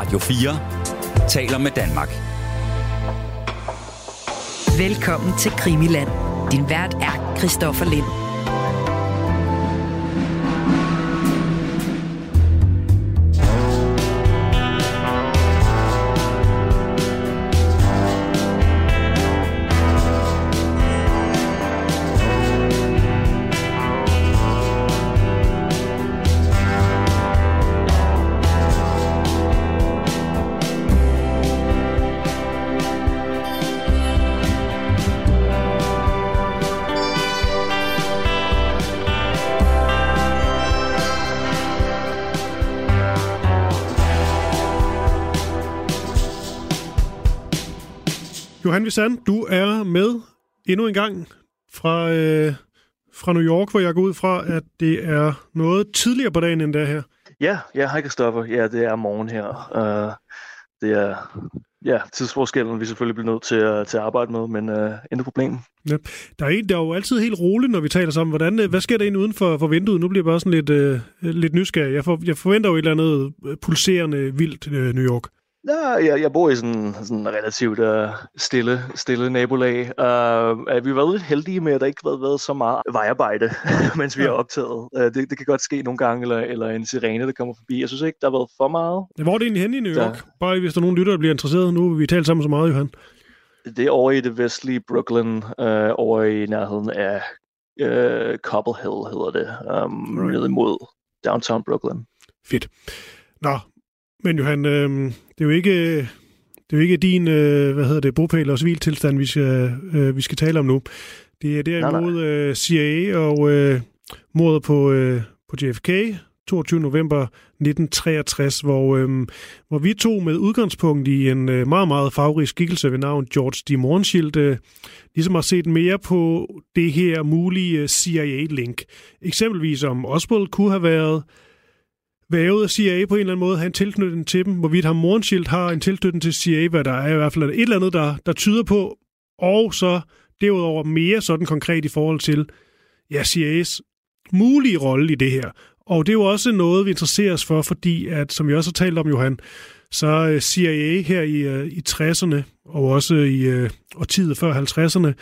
Radio 4 taler med Danmark. Velkommen til Krimiland. Din vært er Christoffer Lind. Visan, du er med endnu en gang fra, øh, fra New York, hvor jeg går ud fra, at det er noget tidligere på dagen end det her. Ja, ja, hej Kristoffer. Ja, det er morgen her. Uh, det er ja, tidsforskellen, vi selvfølgelig bliver nødt til at, til at arbejde med, men uh, intet problem. Ja. Der, er en, der er jo altid helt roligt, når vi taler sammen. Hvordan, øh, hvad sker der egentlig uden for, for vinduet? Nu bliver jeg bare sådan lidt, øh, lidt nysgerrig. Jeg, for, jeg forventer jo et eller andet pulserende vildt øh, New York. Ja, jeg, jeg bor i sådan, sådan relativt uh, stille, stille nabolag. Uh, vi har været lidt heldige med, at der ikke har været så meget vejarbejde, mens vi ja. har optaget. Uh, det, det kan godt ske nogle gange, eller, eller en sirene, der kommer forbi. Jeg synes ikke, der har været for meget. Hvor er det egentlig henne i New York? Der... Bare hvis der er nogen lytter, der bliver interesseret. Nu vi talt sammen så meget, Johan. Det er over i det vestlige Brooklyn, uh, over i nærheden af uh, Cobble Hill, hedder det. Um, right. Nede mod downtown Brooklyn. Fedt. Nå, men Johan, øh, det er jo ikke... Det er jo ikke din, øh, hvad hedder det, bopæl og civiltilstand, vi skal, øh, vi skal tale om nu. Det er derimod øh, CIA og øh, mordet på, øh, på JFK, 22. november 1963, hvor, øh, hvor vi to med udgangspunkt i en øh, meget, meget favorit skikkelse ved navn George D. Mornschild, øh, ligesom har set mere på det her mulige CIA-link. Eksempelvis om Oswald kunne have været vævet af CIA på en eller anden måde, have en tilknytning til dem. Hvorvidt ham Mornschild har en tilknytning til CIA, hvad der er i hvert fald et eller andet, der, der tyder på. Og så derudover mere sådan konkret i forhold til ja, CIA's mulige rolle i det her. Og det er jo også noget, vi interesserer os for, fordi at, som vi også har talt om, Johan, så øh, CIA her i, øh, i 60'erne, og også i øh, årtiet før 50'erne,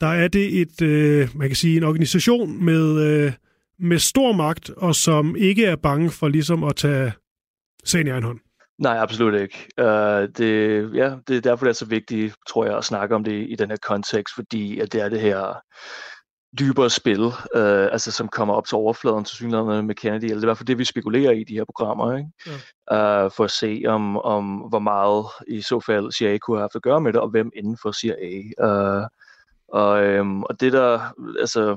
der er det et, øh, man kan sige, en organisation med, øh, med stor magt, og som ikke er bange for ligesom at tage sagen i egen hånd. Nej, absolut ikke. Uh, det, ja, det er derfor, det er så vigtigt, tror jeg, at snakke om det i den her kontekst, fordi at det er det her dybere spil, uh, altså som kommer op til overfladen til synligheden med Kennedy, eller det er i hvert fald det, vi spekulerer i de her programmer, ikke? Ja. Uh, for at se, om, om hvor meget i så fald CIA kunne have haft at gøre med det, og hvem inden for CIA. Uh, og, um, og det der, altså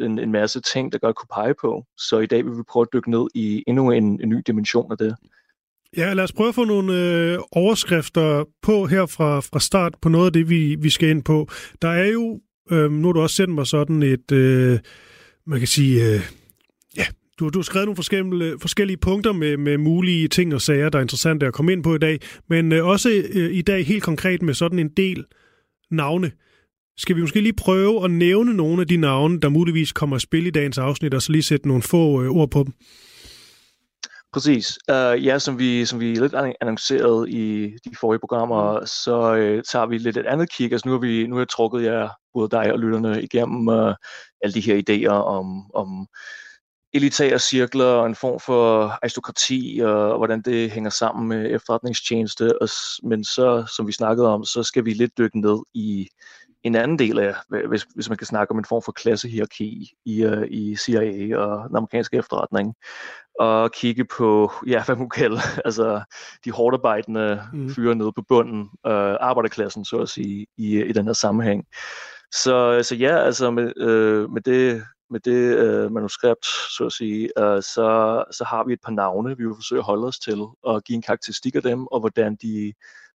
en, en masse ting, der godt kunne pege på. Så i dag vil vi prøve at dykke ned i endnu en, en ny dimension af det. Ja, lad os prøve at få nogle øh, overskrifter på her fra, fra start på noget af det, vi, vi skal ind på. Der er jo, øh, nu har du også sendt mig sådan et, øh, man kan sige, øh, ja, du, du har skrevet nogle forskellige, øh, forskellige punkter med, med mulige ting og sager, der er interessante at komme ind på i dag, men øh, også øh, i dag helt konkret med sådan en del navne. Skal vi måske lige prøve at nævne nogle af de navne, der muligvis kommer at spille i dagens afsnit, og så lige sætte nogle få øh, ord på dem? Præcis. Uh, ja, som vi, som vi lidt annonceret i de forrige programmer, så uh, tager vi lidt et andet kig. Altså nu har, vi, nu har jeg trukket jer, både dig og lytterne, igennem uh, alle de her idéer om, om elitære cirkler og en form for aristokrati og, og hvordan det hænger sammen med efterretningstjeneste. Og, men så, som vi snakkede om, så skal vi lidt dykke ned i en anden del af, hvis, hvis man kan snakke om en form for klassehierarki i, uh, i CIA og den amerikanske efterretning, og kigge på, ja, hvad man kalde, altså de hårdt arbejdende mm. fyre nede på bunden, uh, arbejderklassen, så at sige, i, i den her sammenhæng. Så, så ja, altså med, uh, med det, med det uh, manuskript, så at sige, uh, så, så har vi et par navne, vi vil forsøge at holde os til, og give en karakteristik af dem, og hvordan de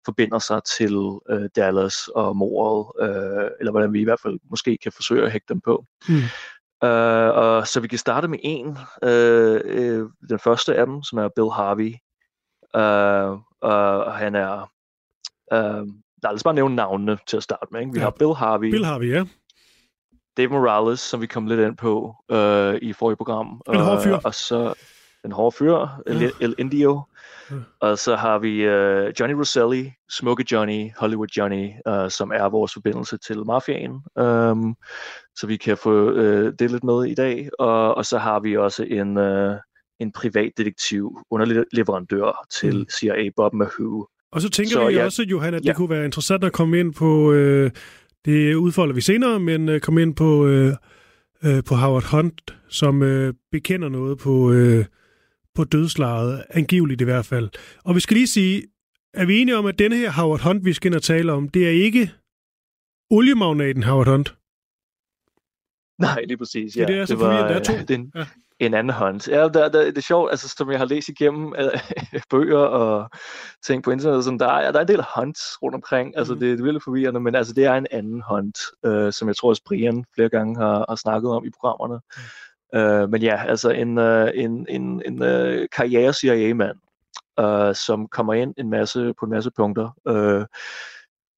forbinder sig til øh, Dallas og mordet, øh, eller hvordan vi i hvert fald måske kan forsøge at hægte dem på. Mm. Uh, og så vi kan starte med en, uh, uh, den første af dem, som er Bill Harvey. Uh, og han er, uh, lad os bare nævne navnene til at starte med. Ikke? Vi ja. har Bill Harvey. Bill Harvey, ja. Dave Morales, som vi kom lidt ind på uh, i forrige program. En hård fyr. Og så den hårde fyr, El, El Indio. Mm. Og så har vi uh, Johnny Rosselli, Smoke Johnny, Hollywood Johnny, uh, som er vores forbindelse til mafiaen. Um, så vi kan få uh, det lidt med i dag. Og, og så har vi også en, uh, en privatdetektiv, underleverandør til mm. CIA, Bob Mahou. Og så tænker så, vi ja, også, Johan, at ja. det kunne være interessant at komme ind på, øh, det udfolder vi senere, men øh, komme ind på, øh, øh, på Howard Hunt, som øh, bekender noget på... Øh, på dødslaget, angiveligt i hvert fald. Og vi skal lige sige, er vi enige om, at denne her Howard Hunt, vi skal ind og tale om, det er ikke oliemagnaten Howard Hunt? Nej, lige præcis. Ja. Det, det er så det var, der er to. Den, ja. En anden Hunt. Ja, der, der, det er sjovt, altså, som jeg har læst igennem uh, bøger og ting på internettet, sådan, der, er, der er en del hunts rundt omkring. Altså, mm. det, det er virkelig forvirrende, men altså, det er en anden Hunt, uh, som jeg tror, at Brian flere gange har, har snakket om i programmerne. Mm. Uh, men ja, altså en, uh, en, en, en uh, karriere CIA-mand, uh, som kommer ind en masse, på en masse punkter. Uh,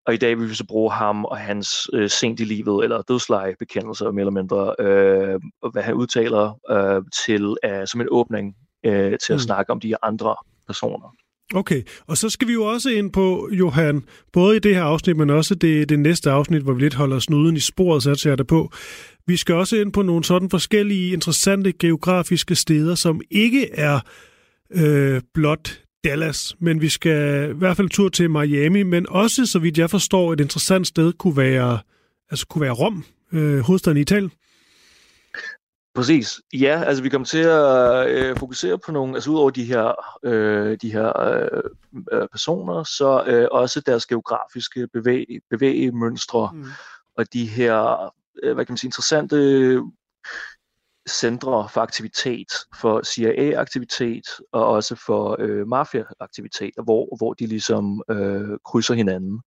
og i dag vil vi så bruge ham og hans uh, sent i livet, eller dødsleje bekendelser mere eller mindre, uh, hvad han udtaler uh, til uh, som en åbning uh, til at mm. snakke om de andre personer. Okay, og så skal vi jo også ind på, Johan, både i det her afsnit, men også det, det næste afsnit, hvor vi lidt holder snuden i sporet, så jeg på. Vi skal også ind på nogle sådan forskellige interessante geografiske steder, som ikke er øh, blot Dallas, men vi skal i hvert fald tur til Miami, men også, så vidt jeg forstår, et interessant sted kunne være, altså kunne være Rom, øh, hovedstaden i Italien. Præcis. Ja, altså vi kommer til at øh, fokusere på nogle, altså udover de her, øh, de her øh, øh personer, så øh, også deres geografiske bevæg, bevægemønstre mm. og de her, øh, hvad kan man sige, interessante centre for aktivitet, for CIA-aktivitet og også for øh, mafia-aktivitet, hvor, hvor de ligesom øh, krydser hinanden.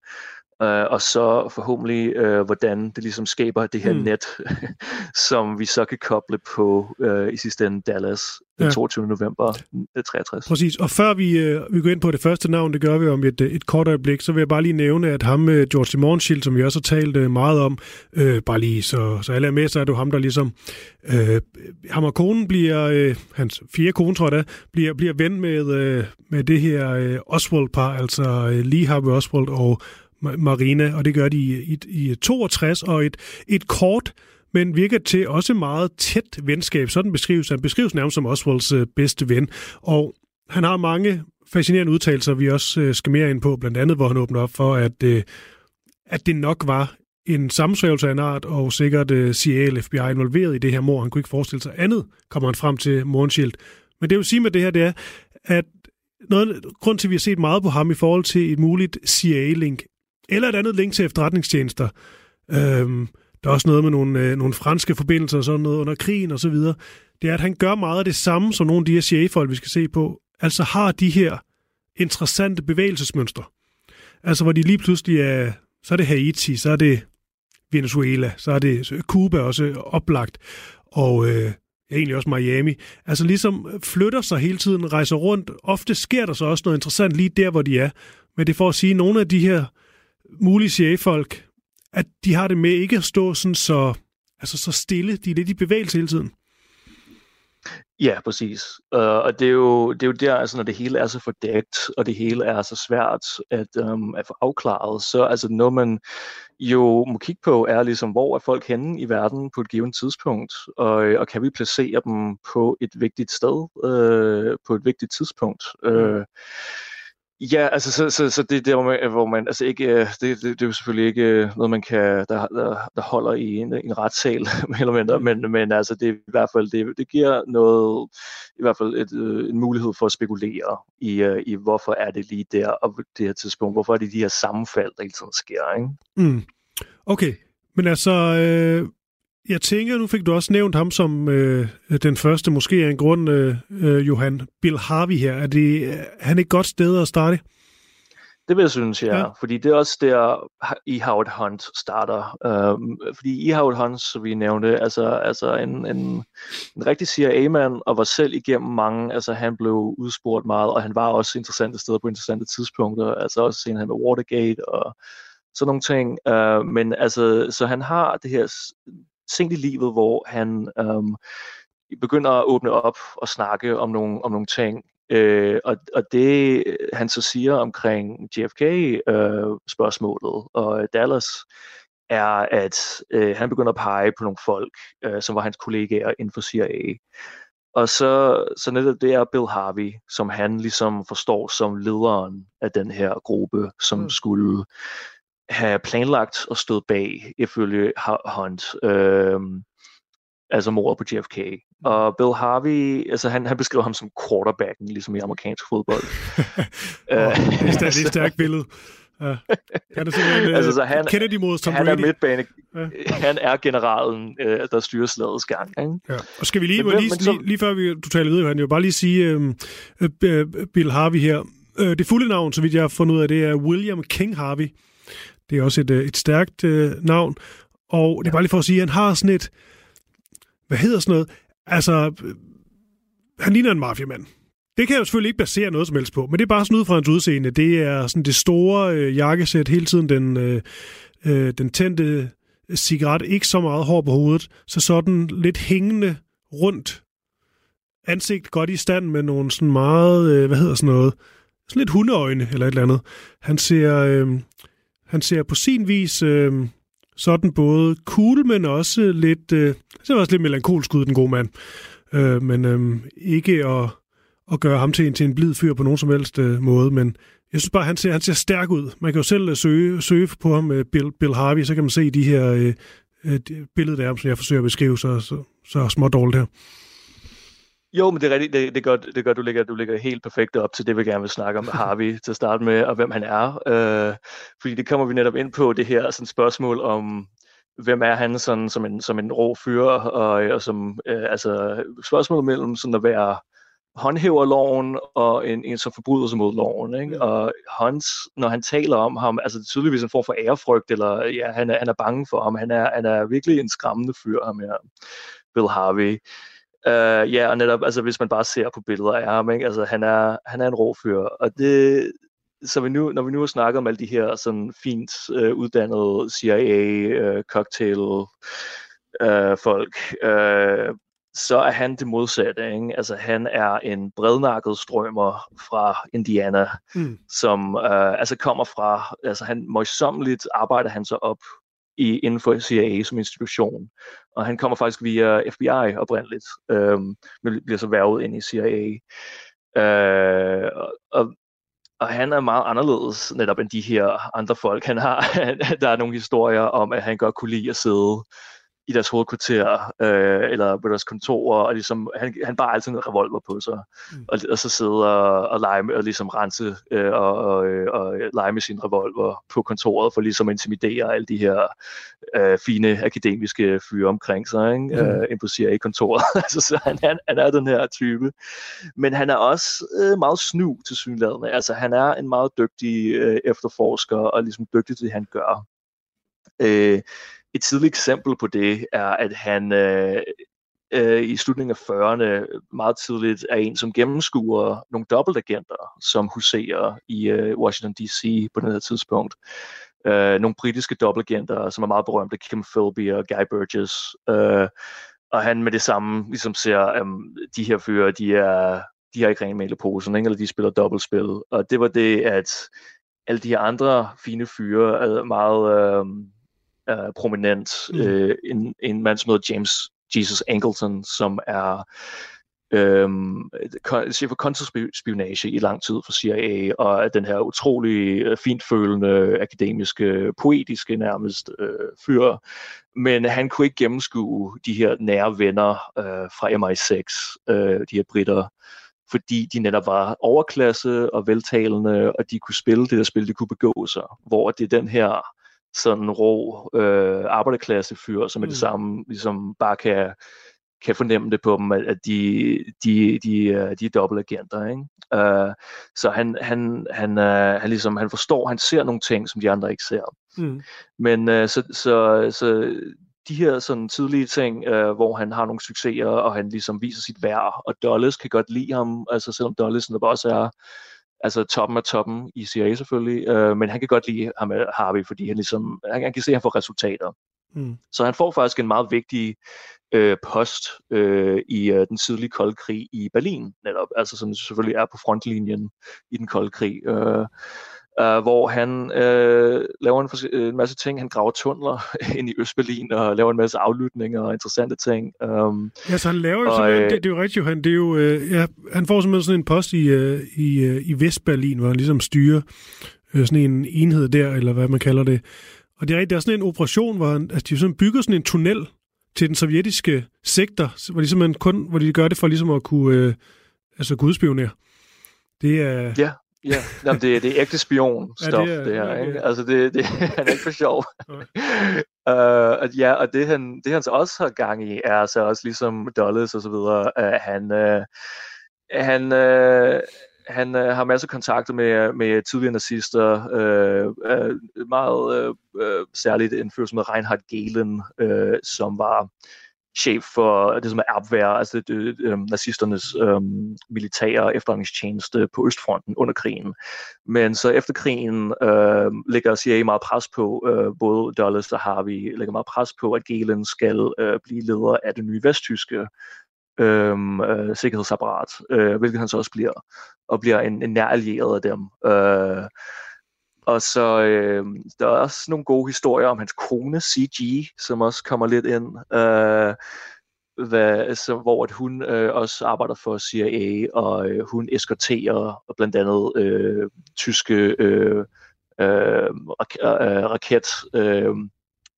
Uh, og så forhåbentlig, uh, hvordan det ligesom skaber det her mm. net, som vi så kan koble på uh, i sidste ende Dallas den ja. 22. november 63. Præcis, og før vi, uh, vi går ind på det første navn, det gør vi om et, et kort øjeblik, så vil jeg bare lige nævne, at ham, uh, George Mornschild, som vi også har talt uh, meget om, uh, bare lige så, så alle er med, så er det ham, der ligesom, uh, ham og konen bliver, uh, hans fire kone, tror jeg da, bliver, bliver ven med, uh, med det her uh, Oswald-par, altså uh, Lee Harvey Oswald og Marina, og det gør de i, i, i 62, og et, et kort, men virker til også meget tæt venskab. Sådan beskrives han. beskrives nærmest som Oswalds øh, bedste ven. Og han har mange fascinerende udtalelser, vi også øh, skal mere ind på, blandt andet, hvor han åbner op for, at, øh, at det nok var en sammensværgelse af en art, og sikkert øh, CIA eller FBI involveret i det her mor. Han kunne ikke forestille sig andet, kommer han frem til Mornshield. Men det vil sige med det her, det er, at noget, grund til, at vi har set meget på ham i forhold til et muligt CIA-link, eller et andet link til efterretningstjenester. Øhm, der er også noget med nogle, øh, nogle franske forbindelser og sådan noget under krigen og så videre. Det er, at han gør meget af det samme som nogle af de her CIA-folk, vi skal se på. Altså har de her interessante bevægelsesmønstre. Altså hvor de lige pludselig er, så er det Haiti, så er det Venezuela, så er det Cuba også oplagt, og øh, egentlig også Miami. Altså ligesom flytter sig hele tiden, rejser rundt. Ofte sker der så også noget interessant lige der, hvor de er. Men det får at sige, at nogle af de her mulige CIA-folk, at de har det med ikke at stå sådan så, altså så stille. De er lidt i bevægelse hele tiden. Ja, præcis. Uh, og det er, jo, det er jo der, altså, når det hele er så fordækt, og det hele er så svært at, um, at få afklaret, så altså noget man jo må kigge på, er ligesom, hvor er folk henne i verden på et givet tidspunkt, og, og kan vi placere dem på et vigtigt sted, uh, på et vigtigt tidspunkt. Uh, Ja, altså så, så, så det er der, hvor man, hvor man altså ikke, øh, det, det, det er jo selvfølgelig ikke øh, noget, man kan, der, der, der holder i en, en retssal, eller mindre, men, men altså det i hvert fald, det, det giver noget, i hvert fald et, øh, en mulighed for at spekulere i, i, hvorfor er det lige der, og det her tidspunkt, hvorfor er det de her sammenfald, der hele tiden sker, ikke? Mm. Okay, men altså, øh, jeg tænker, nu fik du også nævnt ham som øh, den første, måske af en grund, øh, øh, Johan Bill Harvey her. Er, det, er han et godt sted at starte? Det vil jeg synes, ja. ja. Fordi det er også der, i Howard Hunt starter. Um, fordi i Howard Hunt, som vi nævnte, altså, altså en, en, en rigtig CIA-mand, og var selv igennem mange, altså han blev udspurgt meget, og han var også interessante steder på interessante tidspunkter, altså også senere med Watergate og sådan nogle ting. Uh, men altså, så han har det her sent i livet, hvor han øhm, begynder at åbne op og snakke om nogle, om nogle ting. Øh, og, og det han så siger omkring JFK-spørgsmålet øh, og Dallas, er, at øh, han begynder at pege på nogle folk, øh, som var hans kollegaer inden for CIA. Og så, så netop det er Bill Harvey, som han ligesom forstår som lederen af den her gruppe, som mm. skulle have planlagt og stået bag, ifølge Hunt, øh, altså mordet på JFK. Mm. Og Bill Harvey, altså han, han beskriver ham som quarterbacken, ligesom i amerikansk fodbold. oh, det er et stærkt billede. Ja. Han er simpelthen altså, så han, Kennedy mod Tom han Brady. Er midtbane, ja. Han er generalen, øh, der styrer slagets gang. Ikke? Ja. Og skal vi lige, men, lige, men, lige, lige før vi, du taler videre, han jo bare lige sige, øhm, øh, øh, Bill Harvey her, øh, det fulde navn, så vidt jeg har fundet ud af, det er William King Harvey. Det er også et, øh, et stærkt øh, navn. Og det er bare lige for at sige, at han har sådan et, hvad hedder sådan noget, altså, øh, han ligner en mafiamand. Det kan jeg jo selvfølgelig ikke basere noget som helst på, men det er bare sådan ud fra hans udseende. Det er sådan det store øh, jakkesæt, hele tiden den, øh, øh, den tændte cigaret, ikke så meget hår på hovedet, så sådan lidt hængende rundt ansigt godt i stand med nogle sådan meget, øh, hvad hedder sådan noget, sådan lidt hundeøjne eller et eller andet. Han ser, øh, han ser på sin vis øh, sådan både cool, men også lidt, øh, ser også lidt melankolsk ud, den gode mand. Øh, men øh, ikke at at gøre ham til en, til en blid fyr på nogen som helst øh, måde, men jeg synes bare, han ser, han ser stærk ud. Man kan jo selv øh, søge, søge på ham med øh, Bill, Bill Harvey, så kan man se de her øh, øh, billeder der, som jeg forsøger at beskrive, så, så, så små dårligt her. Jo, men det er rigtigt. Det, det, gør, det gør, du ligger, du ligger helt perfekt op til det, vi gerne vil snakke om Harvey til at starte med, og hvem han er. Øh, fordi det kommer vi netop ind på, det her sådan spørgsmål om, hvem er han sådan, som en, som en rå fyr, og, og som, øh, altså spørgsmålet mellem sådan at være håndhæver loven og en, en som forbryder sig mod loven. Ikke? Mm. Og Hans, når han taler om ham, altså det er tydeligvis en form for ærefrygt, eller ja, han er, han er bange for ham. Han er, han er virkelig en skræmmende fyr, ham her, Bill Harvey. Uh, ja, og netop, altså hvis man bare ser på billeder af ham, ikke? Altså, han, er, han er en rå fyr, og det, så vi nu, når vi nu har snakket om alle de her sådan fint uh, uddannede CIA, uh, cocktail, uh, folk, uh, så er han det modsatte. Ikke? Altså, han er en brednakket strømmer fra Indiana, mm. som øh, altså kommer fra, altså han møjsommeligt arbejder han sig op i, inden for CIA som institution. Og han kommer faktisk via FBI oprindeligt, øh, men bliver så værvet ind i CIA. Øh, og, og han er meget anderledes netop end de her andre folk. Han har, der er nogle historier om, at han godt kunne lide at sidde i deres hovedkvarter øh, eller på deres kontorer, og ligesom, han, han bare altid en revolver på sig, mm. og, og så sidde og, og lege med, og ligesom rense øh, og, og, og lege med sin revolver på kontoret, for ligesom at intimidere alle de her øh, fine akademiske fyre omkring sig, ikke? Mm. Øh, imposerer i kontoret. altså, så han, han, han er den her type. Men han er også øh, meget snu til synlædende. Altså, han er en meget dygtig øh, efterforsker, og ligesom dygtig til det, han gør. Øh, et tidligt eksempel på det er, at han øh, øh, i slutningen af 40'erne meget tidligt er en, som gennemskuer nogle dobbeltagenter, som huserer i øh, Washington D.C. på den her tidspunkt. Øh, nogle britiske dobbeltagenter, som er meget berømte, Kim Philby og Guy Burgess. Øh, og han med det samme ligesom ser, at de her fyre, de er de har ikke rent male posen, ikke? eller de spiller dobbeltspil. Og det var det, at alle de her andre fine fyre er meget... Øh, uh, prominent. Mm. Uh, en, en mand, som hedder James Jesus Angleton, som er øhm, chef for kontraspionage i lang tid for CIA, og er den her utrolig øh, fint følende, akademiske, poetiske nærmest øh, fyr. Men han kunne ikke gennemskue de her nære venner øh, fra MI6, øh, de her britter, fordi de netop var overklasse og veltalende, og de kunne spille det der spil, de kunne begå sig. Hvor det er den her sådan rå øh, arbejderklassefyr, som med det mm. samme ligesom bare kan, kan fornemme det på dem, at de, de, de, de er dobbeltagenter. Ikke? Uh, så han, han, han, uh, han, ligesom, han forstår, han ser nogle ting, som de andre ikke ser. Mm. Men uh, så, så, så de her sådan tidlige ting, uh, hvor han har nogle succeser, og han ligesom viser sit værd, og Dulles kan godt lide ham, altså selvom Dulles også er altså toppen af toppen i CIA selvfølgelig, øh, men han kan godt lide ham, Harvey, fordi han ligesom, han, han kan se, at han får resultater. Mm. Så han får faktisk en meget vigtig øh, post øh, i øh, den tidlige kolde krig i Berlin, netop, altså som selvfølgelig er på frontlinjen i den kolde krig. Øh, uh, hvor han uh, laver en, en masse ting. Han graver tunneler ind i Østberlin og laver en masse aflytninger og interessante ting. Um, ja, så han laver og, sådan, øh, det, det er jo rigtigt, han, det er jo, uh, ja, han får simpelthen sådan en post i, uh, i, uh, i Vestberlin, hvor han ligesom styrer uh, sådan en enhed der, eller hvad man kalder det. Og det er der er sådan en operation, hvor han, altså, de sådan bygger sådan en tunnel til den sovjetiske sektor, hvor de simpelthen kun, hvor de gør det for ligesom at kunne, uh, altså kunne udspionere. Det er, ja. Ja, Jamen, det, det er ægte spion-stof, ja, det, det her. Ja, ikke? Altså, det, det, han er ikke for sjov. uh, ja, og det han, det han så også har gang i, er så også ligesom Dulles og så videre, uh, han, uh, han, uh, han uh, har masser af kontakter med, med tidligere nazister, uh, uh, meget uh, særligt fyr som Reinhard Gehlen, uh, som var chef for det, som er Abwehr, altså det, det, øhm, nazisternes øh, militære efterretningstjeneste på Østfronten under krigen. Men så efter krigen øh, lægger CIA meget pres på, øh, både Dulles og Harvey lægger meget pres på, at Gehlen skal øh, blive leder af det nye vesttyske øhm, øh, sikkerhedsapparat, øh, hvilket han så også bliver, og bliver en, en nær allieret af dem. Øh, og så øh, der er også nogle gode historier om hans kone, CG, som også kommer lidt ind. Øh, hvad, så, hvor at hun øh, også arbejder for CIA, og øh, hun eskorterer blandt andet øh, tyske øh, øh, rak- øh, raket øh,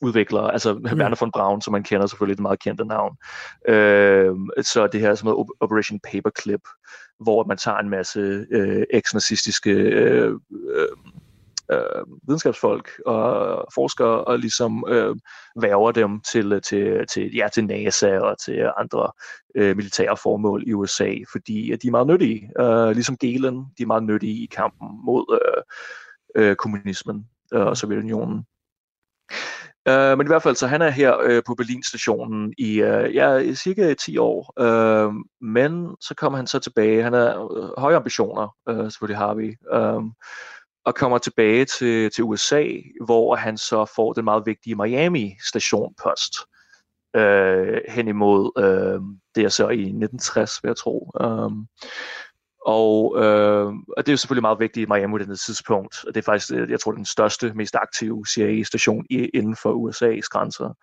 udviklere, altså mm. Werner von Braun, som man kender selvfølgelig et meget kendte navn. Øh, så det her som hedder Operation Paperclip, hvor man tager en masse øh, eks-nazistiske øh, øh, øh, videnskabsfolk og forskere og ligesom øh, værver dem til, øh, til, til, ja, til NASA og til andre øh, militære formål i USA, fordi øh, de er meget nyttige. Øh, ligesom Galen, de er meget nyttige i kampen mod øh, øh, kommunismen øh, og Sovjetunionen. Uh, men i hvert fald, så han er her uh, på Berlin-stationen i uh, ja, cirka 10 år. Uh, men så kommer han så tilbage. Han har uh, høje ambitioner, uh, selvfølgelig har vi. Uh, og kommer tilbage til, til USA, hvor han så får den meget vigtige Miami stationpost øh, hen imod, øh, det er så i 1960, vil jeg tro. Um, og, øh, og det er jo selvfølgelig meget vigtigt i Miami på det tidspunkt, og det er faktisk, jeg tror, den største, mest aktive CIA-station inden for USA's grænser,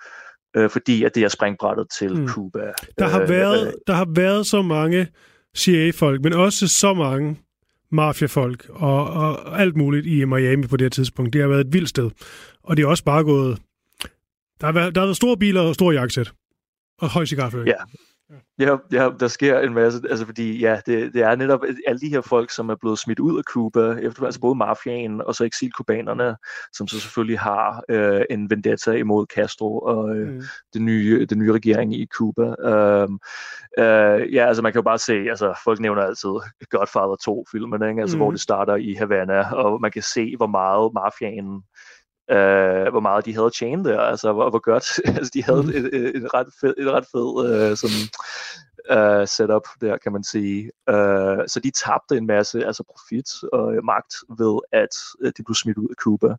øh, fordi at det er springbrættet til mm. Cuba. Der har, øh, været, øh, der har været så mange CIA-folk, men også så mange mafiafolk og, og alt muligt i Miami på det her tidspunkt. Det har været et vildt sted. Og det er også bare gået... Der har været, der har været store biler og store jakkesæt. Og høj cigarføring. Ja, Ja, ja, der sker en masse, altså fordi ja, det, det er netop alle de her folk, som er blevet smidt ud af Cuba, efter, altså både mafiaen og så eksilkubanerne, som så selvfølgelig har øh, en vendetta imod Castro og øh, mm. den, nye, den nye regering i Cuba. Øh, øh, ja, altså man kan jo bare se, altså folk nævner altid Godfather 2-filmen, ikke? Altså, mm. hvor det starter i Havana, og man kan se, hvor meget mafiaen øh, hvor meget de havde tjent der, altså hvor, hvor godt, altså de havde mm. et, et, et ret fed, et ret fed øh, sådan, uh, setup der, kan man sige. Uh, så de tabte en masse altså profit og uh, magt ved, at uh, de blev smidt ud af Cuba.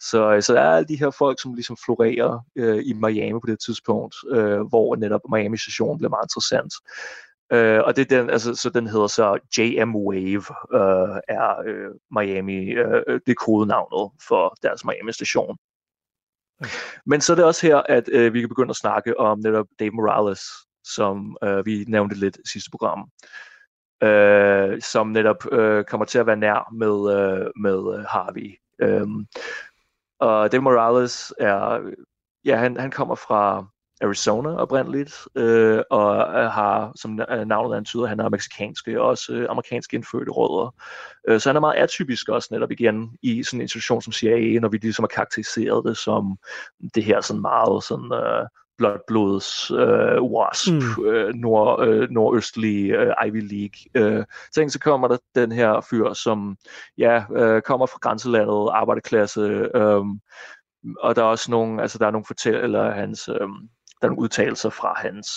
Så, uh, så der er alle de her folk, som ligesom florerer uh, i Miami på det tidspunkt, uh, hvor netop Miami station blev meget interessant. Uh, og det er den, altså, så den hedder så JM Wave, uh, er uh, Miami, uh, det kodenavnet for deres Miami station. Men så er det også her, at uh, vi kan begynde at snakke om netop Dave Morales, som uh, vi nævnte lidt i sidste program, uh, som netop uh, kommer til at være nær med, uh, med Harvey. Um, og Dave Morales er, ja, han, han kommer fra Arizona oprindeligt, øh, og har, som navnet antyder, han har meksikanske og også øh, amerikanske indfødte rødder. Øh, så han er meget atypisk også netop igen i sådan en institution som CIA, når vi ligesom har karakteriseret det som det her sådan meget sådan øh, blodblods øh, wasp, mm. øh, nord, øh, nordøstlige øh, Ivy League. Øh, så, så kommer der den her fyr, som ja, øh, kommer fra grænselandet, arbejderklasse, øh, og der er også nogle, altså der er nogle fortæller hans, øh, der er nogle udtalelser fra hans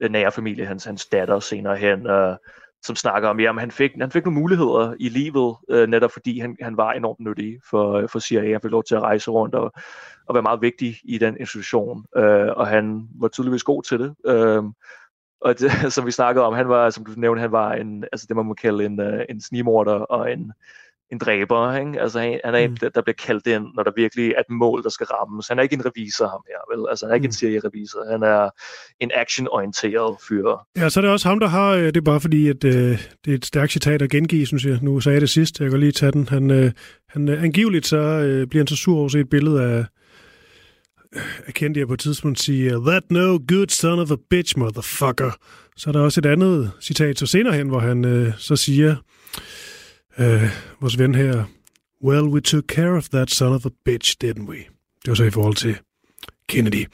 øh, nære familie, hans, hans datter senere hen, øh, som snakker om, at han fik, han fik nogle muligheder i livet, øh, netop fordi han, han var enormt nyttig for, øh, for CIA. Han fik lov til at rejse rundt og, og være meget vigtig i den institution, øh, og han var tydeligvis god til det. Øh, og det, som vi snakkede om, han var, som du nævnte, han var en, altså det man må kalde en, øh, en snimorder og en, en dræber. Ikke? Altså, han, han er en, mm. der bliver kaldt ind, når der virkelig er et mål, der skal rammes. Han er ikke en revisor, ham her, vel? Altså, han er ikke mm. en serierevisor. Han er en action-orienteret fyr. Ja, så er det også ham, der har... Øh, det er bare fordi, at øh, det er et stærkt citat at gengive, synes jeg. Nu sagde jeg det sidst. Jeg kan lige tage den. Han, øh, han, øh, angiveligt så øh, bliver han så sur over at se et billede af jeg kendte jeg på et tidspunkt sige, That no good son of a bitch, motherfucker. Så er der også et andet citat så senere hen, hvor han øh, så siger, øh, vores ven her, Well, we took care of that son of a bitch, didn't we? Det var så i forhold til Kennedy.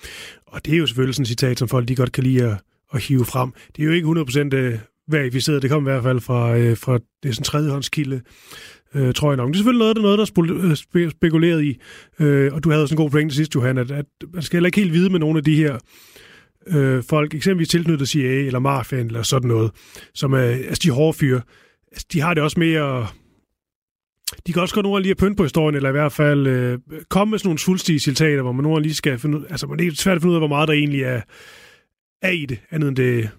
Og det er jo selvfølgelig sådan et citat, som folk de godt kan lide at, at hive frem. Det er jo ikke 100% øh, verificeret. Det kom i hvert fald fra, øh, fra det er sådan en tredjehåndskilde, øh, tror jeg nok. Det er selvfølgelig noget, der, noget, der er øh, spekuleret i. Øh, og du havde sådan en god pointe sidst, Johan, at, at man skal heller ikke helt vide med nogle af de her øh, folk, eksempelvis tilknyttet CIA eller Mafiaen eller sådan noget, som er, altså de hårde fyre, Altså, de har det også mere... De kan også godt nogle lige at pynte på historien, eller i hvert fald øh, komme med sådan nogle svulstige citater, hvor man nogle lige skal finde ud... Altså, man er svært at finde ud af, hvor meget der egentlig er, er i det, andet end det...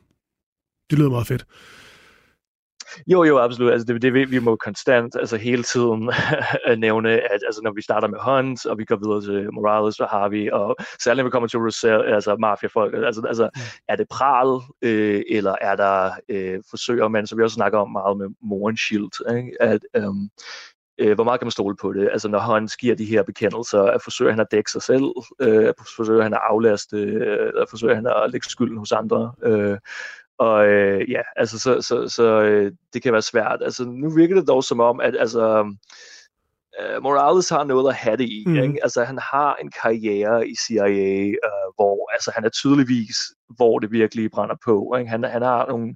Det lyder meget fedt. Jo, jo, absolut. Altså, det, det vi må konstant, altså hele tiden nævne, at altså, når vi starter med Hunt, og vi går videre til Morales, så har vi, og særligt når vi kommer til Rosell, altså mafiafolk, altså, altså mm. er det pral, øh, eller er der øh, forsøger man, som vi også snakker om meget med Moren Shield, ikke? at øhm, øh, hvor meget kan man stole på det? Altså når han giver de her bekendelser, at forsøger han at dække sig selv, øh, forsøger han at aflaste, øh, forsøger han at lægge skylden hos andre, øh, og øh, ja, altså så, så, så øh, det kan være svært. Altså nu virker det dog som om, at altså, øh, Morales har noget at have det i. Mm. Ikke? Altså han har en karriere i CIA, øh, hvor altså, han er tydeligvis, hvor det virkelig brænder på. Ikke? Han, han har nogle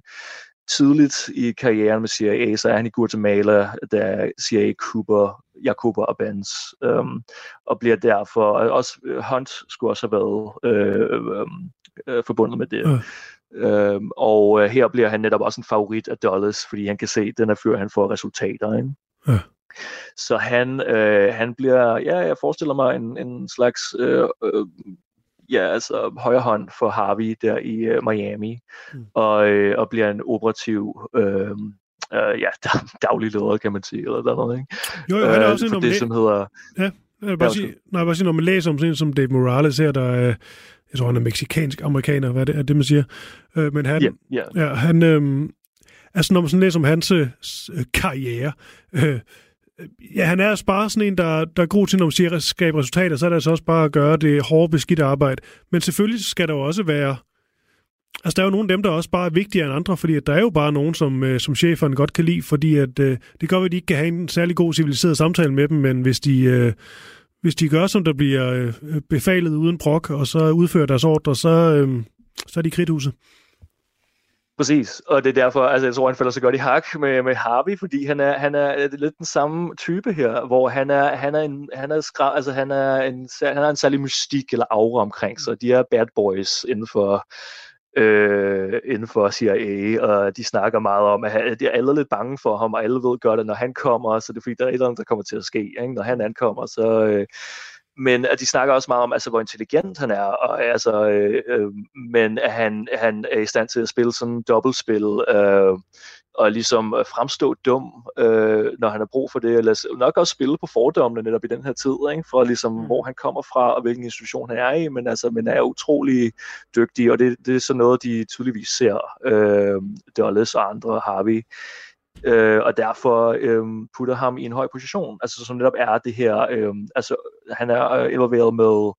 tidligt i karrieren med CIA, så er han i Guatemala, da CIA Cooper, Jacoba og Benz, øhm, og bliver derfor, og også Hunt skulle også have været øh, øh, øh, forbundet med det. Mm. Øhm, og øh, her bliver han netop også en favorit af Dulles, fordi han kan se, at den er før han får resultater. Ikke? Ja. Så han, øh, han bliver, ja, jeg forestiller mig en, en slags, øh, øh, ja, altså højre hånd for Harvey der i øh, Miami, mm. og, øh, og bliver en operativ, øh, øh, ja, daglig leder, kan man sige, eller noget, ikke? Jo, jo, han er også øh, en det, som hedder... Ja, jeg bare, sige, nej, bare sige, når man læser om sådan en som Dave Morales her, der er, jeg tror, han er meksikansk-amerikaner, hvad er det, er det man siger? Øh, men han, yeah, yeah. Ja, han, øh, altså når man sådan læser om hans øh, karriere, øh, ja, han er altså bare sådan en, der, der er god til, når man siger, at skabe resultater, så er det altså også bare at gøre det hårde, beskidte arbejde. Men selvfølgelig skal der jo også være Altså, der er jo nogle af dem, der også bare er vigtigere end andre, fordi at der er jo bare nogen, som, øh, som cheferne godt kan lide, fordi at, øh, det gør, at de ikke kan have en særlig god civiliseret samtale med dem, men hvis de, øh, hvis de gør, som der bliver øh, befalet uden brok, og så udfører deres ordre, så, øh, så er de kridthuset. Præcis, og det er derfor, altså jeg tror, han falder så godt i hak med, med Harvey, fordi han er, han er lidt den samme type her, hvor han er, han er en, han er skra, altså han er en, han er en særlig mystik eller aura omkring sig. De er bad boys inden for, øh, inden for CIA, og de snakker meget om, at de er alle lidt bange for ham, og alle ved godt, at når han kommer, så det er fordi, der er et eller andet, der kommer til at ske. Ikke? Når han ankommer, så... Øh, men at de snakker også meget om, altså, hvor intelligent han er, og, altså, øh, øh, men at han, han er i stand til at spille sådan dobbeltspil, øh, og ligesom øh, fremstå dum, øh, når han har brug for det, eller nok også spille på fordommene netop i den her tid, ikke? for ligesom, mm. hvor han kommer fra, og hvilken institution han er i, men, altså, men er utrolig dygtig, og det, det er sådan noget, de tydeligvis ser, øh, Dulles og andre har vi, øh, og derfor øh, putter ham i en høj position, altså som netop er det her, øh, altså han er øh, involveret med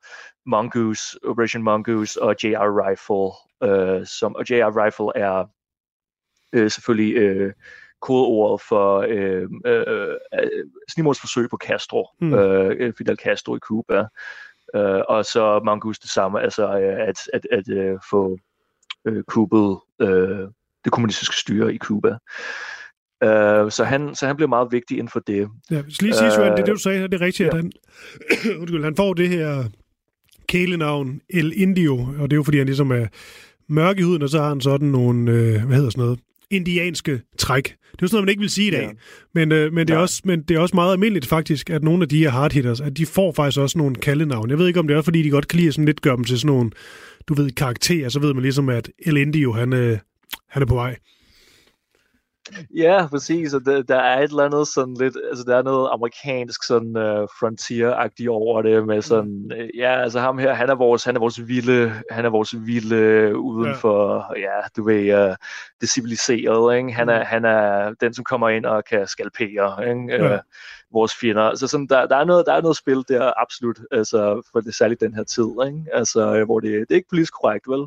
Mongoose, Operation Mongoose og JR Rifle, øh, som, og JR Rifle er øh, selvfølgelig øh, kodeordet for øh, øh, øh, snimordsforsøg på Castro, mm. øh, Fidel Castro i Cuba. Øh, og så Mongoose det samme, altså øh, at, at, at øh, få øh, kuppet øh, det kommunistiske styre i Cuba. Uh, så, han, så han blev meget vigtig inden for det. Ja, hvis lige sige, uh, det er det, du sagde, det er rigtigt, ja. at han, undskyld, han får det her kælenavn El Indio, og det er jo fordi, han ligesom er mørk i huden, og så har han sådan nogle, øh, hvad hedder sådan noget, indianske træk. Det er jo sådan noget, man ikke vil sige i dag. Ja. Men, øh, men, det er ja. også, men det er også meget almindeligt faktisk, at nogle af de her hardhitters, at de får faktisk også nogle kaldenavn. Jeg ved ikke, om det er, fordi de godt kan lide sådan lidt gøre dem til sådan nogle, du ved, karakterer. Så ved man ligesom, at El Indio, han, øh, han er på vej. Ja, præcis, og der, der er et eller andet sådan lidt, altså der er noget amerikansk sådan uh, frontier-agtigt over det, med mm. sådan, uh, ja, altså ham her, han er vores, han er vores vilde, han er vores vilde uden ja. for, ja, du ved, uh, det civiliserede, ikke? Han er, mm. han er den, som kommer ind og kan skalpere, ikke? Ja. Uh, vores fjender. Så sådan, der, der, er noget, der er noget spil der, absolut, altså, for det særligt den her tid, ikke? Altså, hvor det, det er ikke politisk korrekt, vel?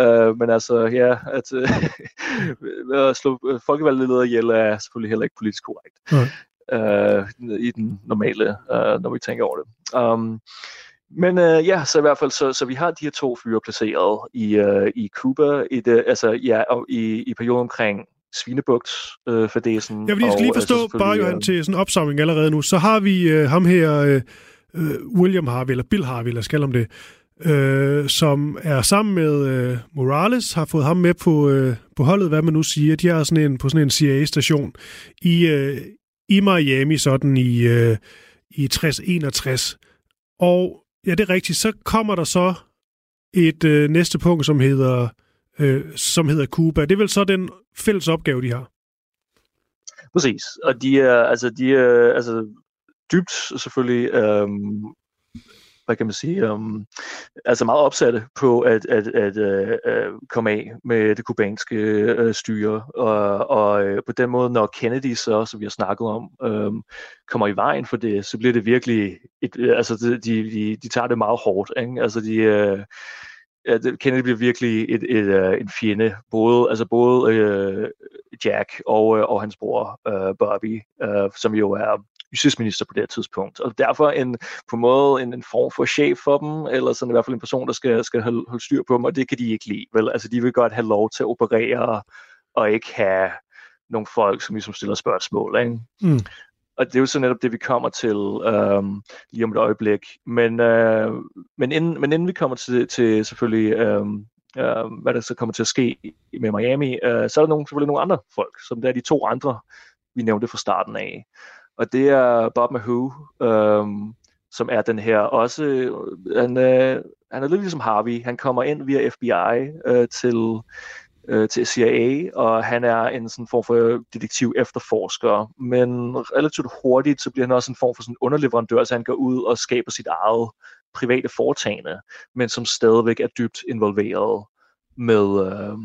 Uh, men altså, ja, at, uh, at slå folkevalgte ledere ihjel er selvfølgelig heller ikke politisk korrekt. Mm. Uh, i den normale, uh, når vi tænker over det. Um, men uh, ja, så i hvert fald, så, så vi har de her to fyre placeret i, uh, i Cuba, i det, altså ja, og i, i perioden omkring Svinebugt øh, fadesen. Jeg vil lige, skal lige forstå, altså, bare Johan, til sådan en opsamling allerede nu, så har vi øh, ham her, øh, William Harvey, eller Bill Harvey, lad os kalde ham det, øh, som er sammen med øh, Morales, har fået ham med på, øh, på holdet, hvad man nu siger. De er sådan en, på sådan en CIA-station i, øh, i Miami, sådan i, øh, i 6061. Og ja, det er rigtigt, så kommer der så et øh, næste punkt, som hedder, øh, som hedder Cuba. Det er vel så den fælles opgave, de har? Præcis, og de er, altså, de er altså, dybt selvfølgelig øhm, hvad kan man sige, um, altså meget opsatte på at, at, at uh, komme af med det kubanske uh, styre. Og, og uh, på den måde, når Kennedy så, som vi har snakket om, um, kommer i vejen for det, så bliver det virkelig, et, altså de, de, de tager det meget hårdt. Ikke? Altså de, uh, Kennedy bliver virkelig et, et, et, en fjende, både, altså både øh, Jack og, øh, og hans bror øh, Bobby, øh, som jo er justitsminister på det her tidspunkt. Og derfor en, på en måde en, en form for chef for dem, eller sådan i hvert fald en person, der skal, skal holde, holde styr på dem, og det kan de ikke lide. Vel? Altså de vil godt have lov til at operere, og ikke have nogle folk, som ligesom stiller spørgsmål. Ikke? Mm. Og det er jo så netop det, vi kommer til øhm, lige om et øjeblik. Men, øh, men, inden, men inden vi kommer til, til selvfølgelig, øhm, øh, hvad der så kommer til at ske med Miami, øh, så er der nogle, selvfølgelig nogle andre folk, som der er de to andre, vi nævnte fra starten af og det er Bob Mahou, øhm, som er den her også, øh, han, øh, han er lidt ligesom Harvey, han kommer ind via FBI øh, til, øh, til CIA, og han er en sådan form for detektiv efterforsker, men relativt hurtigt, så bliver han også en form for sådan underleverandør, så han går ud og skaber sit eget private foretagende, men som stadigvæk er dybt involveret med, øh,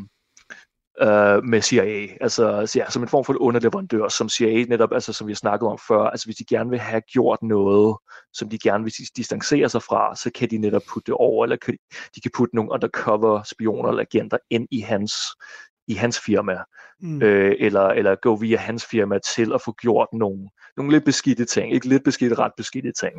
øh, med CIA, altså ja, som en form for underleverandør, som CIA netop, altså som vi har snakket om før, altså hvis de gerne vil have gjort noget, som de gerne vil distancere sig fra, så kan de netop putte det over, eller kan, de kan putte nogle undercover spioner eller agenter ind i hans i hans firma, mm. øh, eller, eller gå via hans firma til at få gjort nogle, nogle lidt beskidte ting, ikke lidt beskidte, ret beskidte ting.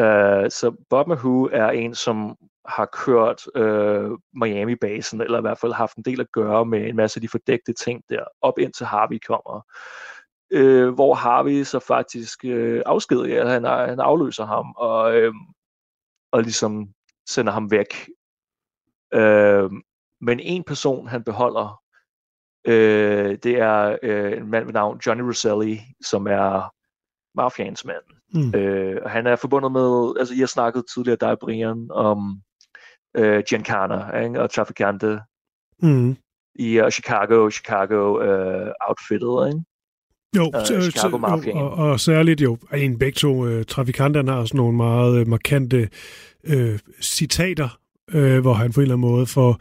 Uh, så Bob Mahou er en, som har kørt øh, Miami-basen, eller i hvert fald haft en del at gøre med en masse af de fordækte ting der, op indtil Harvey kommer. Øh, hvor Harvey så faktisk øh, afskediger, han, han afløser ham, og, øh, og ligesom sender ham væk. Øh, men en person, han beholder, øh, det er øh, en mand ved navn Johnny Roselli, som er mafians mand. Mm. Øh, og han er forbundet med, altså I har snakket tidligere, dig Brian, om øh, Giancana ikke? og Traficante mm. i uh, Chicago, Chicago uh, outfittet, ikke? Jo, uh, Chicago jo og, og særligt jo, en begge to uh, trafikanterne har sådan nogle meget uh, markante uh, citater, uh, hvor han på en eller anden måde får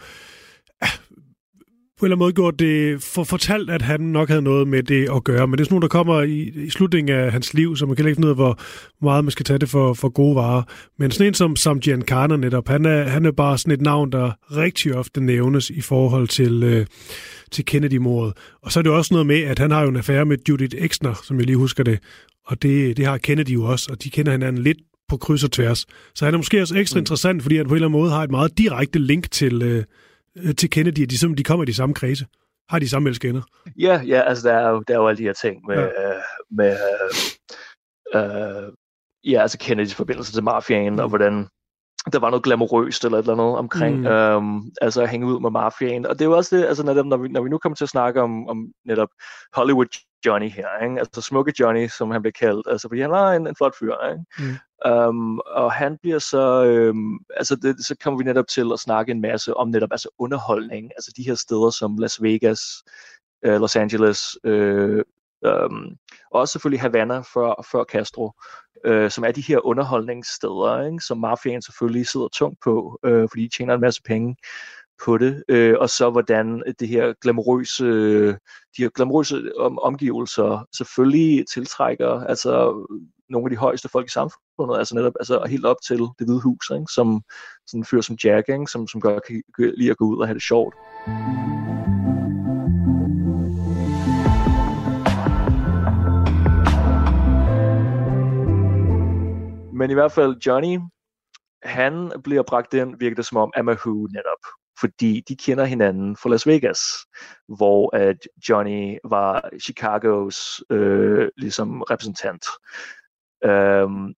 på en eller anden måde gjort det, for fortalt, at han nok havde noget med det at gøre. Men det er sådan noget, der kommer i, i slutningen af hans liv, så man kan ikke finde ud af, hvor meget man skal tage det for, for gode varer. Men sådan en som, som Giancarlo netop, han er, han er bare sådan et navn, der rigtig ofte nævnes i forhold til, øh, til Kennedy-mordet. Og så er det også noget med, at han har jo en affære med Judith Exner, som jeg lige husker det. Og det, det har Kennedy jo også, og de kender hinanden lidt på kryds og tværs. Så han er måske også ekstra mm. interessant, fordi han på en eller anden måde har et meget direkte link til, øh, til Kennedy, at de, som, de kommer i de samme kredse? Har de samme elskender? Ja, ja, altså der er jo, der er jo alle de her ting med, ja. øh, med øh, øh, ja, altså Kennedys forbindelse til mafiaen, mm. og hvordan der var noget glamourøst eller et eller andet omkring, mm. øhm, altså at hænge ud med mafiaen. Og det er jo også det, altså netop, når vi, når vi nu kommer til at snakke om, om netop Hollywood Johnny her, ikke? altså smukke Johnny, som han bliver kaldt, altså fordi han var en, en flot fyr, ikke? Um, og han bliver så, øhm, altså det, så kommer vi netop til at snakke en masse om netop altså underholdning, altså de her steder som Las Vegas, øh, Los Angeles, øh, um, og også selvfølgelig Havana før, før Castro, øh, som er de her underholdningssteder, ikke? som mafiaen selvfølgelig sidder tungt på, øh, fordi de tjener en masse penge på det, øh, og så hvordan det her glamourøse, de her glamourøse om, omgivelser selvfølgelig tiltrækker altså nogle af de højeste folk i samfundet, altså netop altså helt op til det hvide hus, ikke? som sådan en fyr som Jack, ikke? som, som godt kan lide at gå ud og have det sjovt. Men i hvert fald Johnny, han bliver bragt ind, virker det som om, Amahu netop. Fordi de kender hinanden fra Las Vegas, hvor at Johnny var Chicagos øh, ligesom repræsentant. Um,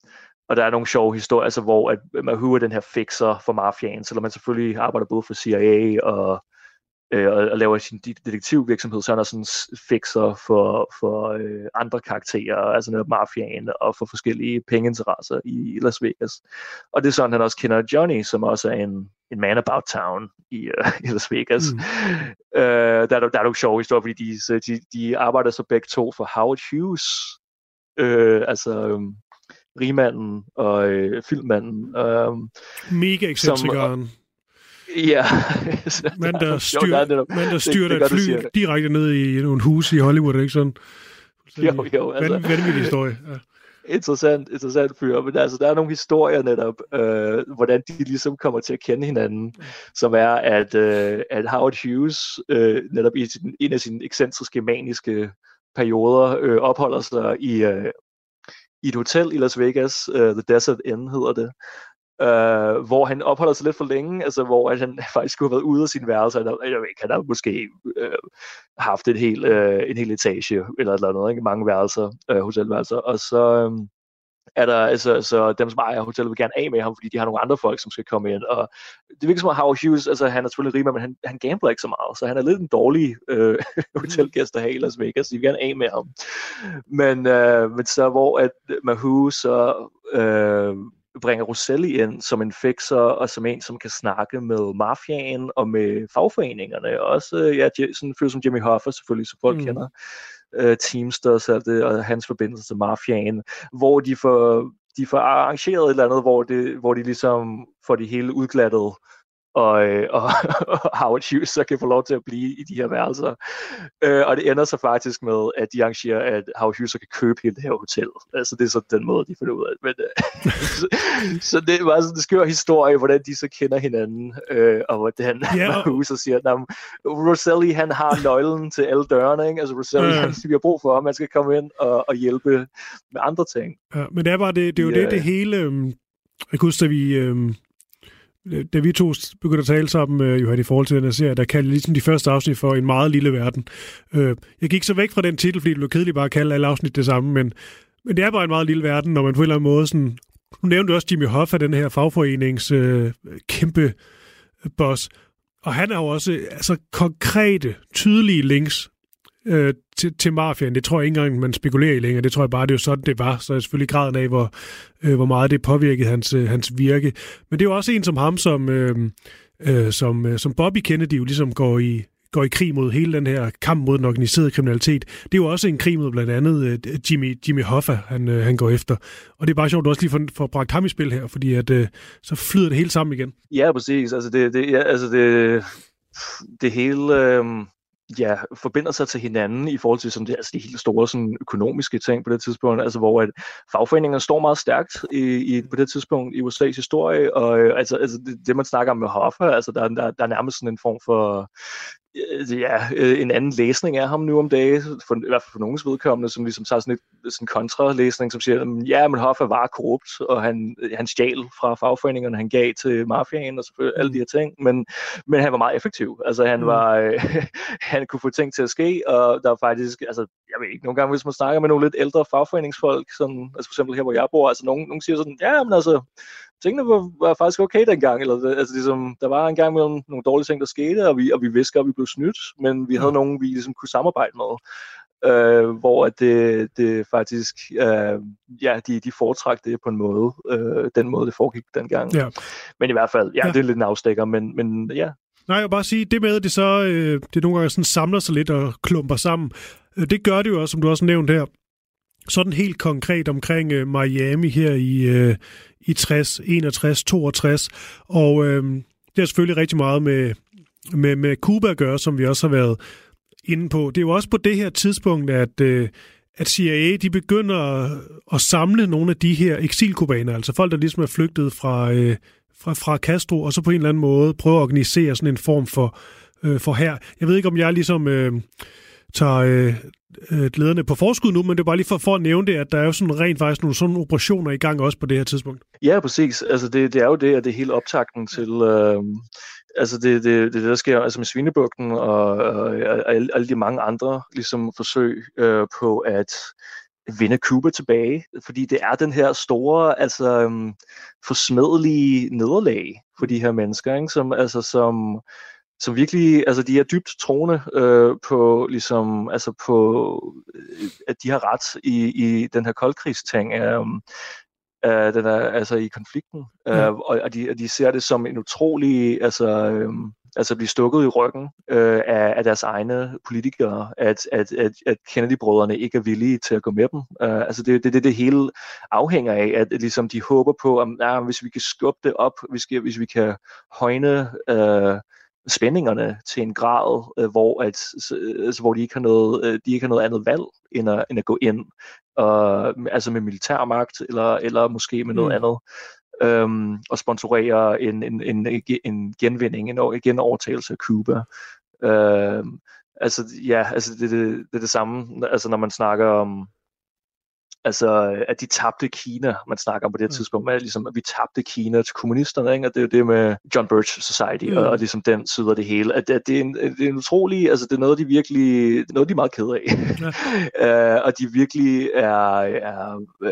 og der er nogle sjove historier, altså, hvor at Mahu er den her fixer for mafiaen, selvom man selvfølgelig arbejder både for CIA og øh, og, og laver sin detektivvirksomhed, så er han også sådan fixer for, for øh, andre karakterer, altså netop mafiaen og for forskellige pengeinteresser i Las Vegas. Og det er sådan, han også kender Johnny, som også er en, en man about town i, uh, i Las Vegas. Mm. Uh, der, er, der er nogle sjove historier, fordi de, de, de arbejder så begge to for Howard Hughes, uh, altså um, rigmanden og uh, filmmanden. Um, Mega ekscentrikeren. Ja. man, der, styr, jo, det, man, der styrer det, det, et fly det, direkte ned i nogle hus i Hollywood, ikke sådan? Jo, jo. Altså, vanvittig historie. Ja. Interessant, interessant fyr. Men altså, der er nogle historier netop, øh, hvordan de ligesom kommer til at kende hinanden, som er, at, øh, at Howard Hughes øh, netop i sin, en af sine ekscentriske, maniske perioder øh, opholder sig i, øh, i et hotel i Las Vegas, øh, The Desert Inn hedder det, øh, hvor han opholder sig lidt for længe, altså hvor at han faktisk skulle have været ude af sin værelse, eller, jeg ved ikke, han har måske øh, haft et helt, øh, en hel etage, eller et eller andet, ikke? mange værelser, øh, hotelværelser, og så, øh, er der, altså, så dem, som ejer hotellet, vil gerne af med ham, fordi de har nogle andre folk, som skal komme ind. Og det virker som om Howard Hughes, altså han er selvfølgelig rig, men han, han gambler ikke så meget, så han er lidt en dårlig øh, hotelgæst at have i Las Vegas, de vil gerne af med ham. Men, øh, men så hvor at Mahu så øh, bringer Roselli ind som en fixer og som en, som kan snakke med mafiaen og med fagforeningerne. Og også øh, ja, sådan en fyr som Jimmy Hoffa selvfølgelig, som folk mm. kender øh, Teamsters og, det, og hans forbindelse til mafiaen, hvor de får, de får arrangeret et eller andet, hvor, det, hvor de ligesom får det hele udglattet og, øh, og, og Howard Hughes så kan få lov til at blive i de her værelser. Øh, og det ender så faktisk med, at de arrangerer, at Howard Hughes så kan købe hele det her hotel. Altså det er så den måde, de finder ud af det. Men, øh, så, så det var sådan en skør historie, hvordan de så kender hinanden, øh, og hvordan yeah. Hughes så siger, at Roselli han har nøglen til alle dørene, ikke? altså Roselli yeah. han, vi har brug for, at man skal komme ind og, og hjælpe med andre ting. Ja, men det er bare det, det er jo yeah. det, det hele, øh, jeg kan huske, at vi, øh, Øh, da vi to begyndte at tale sammen, øh, Johan, i forhold til den her serie, der kaldte ligesom de første afsnit for en meget lille verden. Øh, jeg gik så væk fra den titel, fordi det blev kedeligt bare at kalde alle afsnit det samme, men, men det er bare en meget lille verden, når man på en eller anden måde sådan... Nu nævnte du også Jimmy Hoffa, den her fagforenings øh, kæmpe øh, boss, og han har jo også altså, konkrete, tydelige links øh, til, til mafiaen. Det tror jeg ikke engang, man spekulerer i længere. Det tror jeg bare, det er jo sådan, det var. Så er selvfølgelig graden af, hvor, øh, hvor meget det påvirkede hans, øh, hans virke. Men det er jo også en som ham, som, øh, øh, som, øh, som Bobby Kennedy jo ligesom går i, går i krig mod hele den her kamp mod den organiserede kriminalitet. Det er jo også en krig mod blandt andet øh, Jimmy, Jimmy Hoffa, han, øh, han går efter. Og det er bare sjovt, at du også lige får, får bragt ham i spil her, fordi at, øh, så flyder det hele sammen igen. Ja, præcis. Altså det, det, ja, altså det, det hele... Øh ja, forbinder sig til hinanden i forhold til sådan, det, altså de helt store sådan, økonomiske ting på det tidspunkt, altså hvor at fagforeningerne står meget stærkt i, i, på det tidspunkt i USA's historie, og øh, altså, altså det, det, man snakker om med Hoffa, altså der, der, der er nærmest sådan en form for ja, øh, en anden læsning af ham nu om dagen, for, i hvert fald for nogens vedkommende, som ligesom tager sådan et sådan kontralæsning, som siger, ja, men Hoffa var korrupt, og han, han stjal fra fagforeningerne, han gav til mafiaen og selvfølgelig alle de her ting, men, men han var meget effektiv. Altså han mm. var, øh, han kunne få ting til at ske, og der var faktisk, altså jeg ved ikke, nogle gange, hvis man snakker med nogle lidt ældre fagforeningsfolk, sådan, altså for eksempel her, hvor jeg bor, altså nogen, nogen siger sådan, ja, men altså, tingene var, var faktisk okay dengang, eller altså ligesom, der var en gang mellem nogle dårlige ting, der skete, og vi, og vi vidste at vi blev snydt, men vi havde mm. nogen, vi ligesom kunne samarbejde med øh, hvor det, det faktisk, øh, ja, de, de foretrak det på en måde, øh, den måde, det foregik dengang. Ja. Men i hvert fald, ja, ja. det er lidt en afstikker, men, men ja. Nej, jeg vil bare sige, det med, at det så øh, det nogle gange sådan samler sig lidt og klumper sammen, øh, det gør det jo også, som du også nævnt her, sådan helt konkret omkring øh, Miami her i, øh, i 60, 61, 62, og øh, det har selvfølgelig rigtig meget med, med, med Cuba at gøre, som vi også har været inde på. Det er jo også på det her tidspunkt, at, øh, at CIA de begynder at, at samle nogle af de her eksilkubaner, altså folk, der ligesom er flygtet fra, øh, fra, fra Castro, og så på en eller anden måde prøve at organisere sådan en form for, øh, for her. Jeg ved ikke, om jeg ligesom øh, tager øh, øh, lederne på forskud nu, men det er bare lige for, for at nævne det, at der er jo sådan rent faktisk nogle sådan operationer i gang også på det her tidspunkt. Ja, præcis. Altså det, det er jo det, at det er hele optakten til, øh, altså det, det, det, der sker altså med Svinebugten og, og, og alle, alle de mange andre ligesom forsøg øh, på at vinde Cuba tilbage, fordi det er den her store, altså um, forsmedelige nederlag for de her mennesker, ikke? som altså som som virkelig, altså de er dybt troende øh, på, ligesom, altså på, øh, at de har ret i, i den her koldkrigsting. Øh, øh, den er altså i konflikten, øh, mm. og, og, de, og de ser det som en utrolig, altså, øh, altså blive stukket i ryggen øh, af, af deres egne politikere, at, at, at, at Kennedy-brødrene ikke er villige til at gå med dem. Øh, altså det er det, det, det hele afhænger af, at, at ligesom de håber på, at nah, hvis vi kan skubbe det op, hvis, vi, hvis vi kan højne øh, spændingerne til en grad, øh, hvor, at, altså, hvor de, ikke har noget, øh, de ikke har noget andet valg end at, end at gå ind, og, altså med militærmagt, eller, eller måske med noget mm. andet, øhm, og sponsorere en, en, en, en genvinding, en genovertagelse af Cuba. Øhm, altså, ja, altså det, det, det er det samme, altså når man snakker om, altså, at de tabte Kina, man snakker om på det her mm. tidspunkt, men ligesom, at vi tabte Kina til kommunisterne, ikke? og det er jo det med John Birch Society, mm. og, og ligesom den side af det hele, at, at det, er en, det er en utrolig, altså det er noget, de virkelig, er noget, de er meget kede af, ja. uh, og de virkelig er, er uh,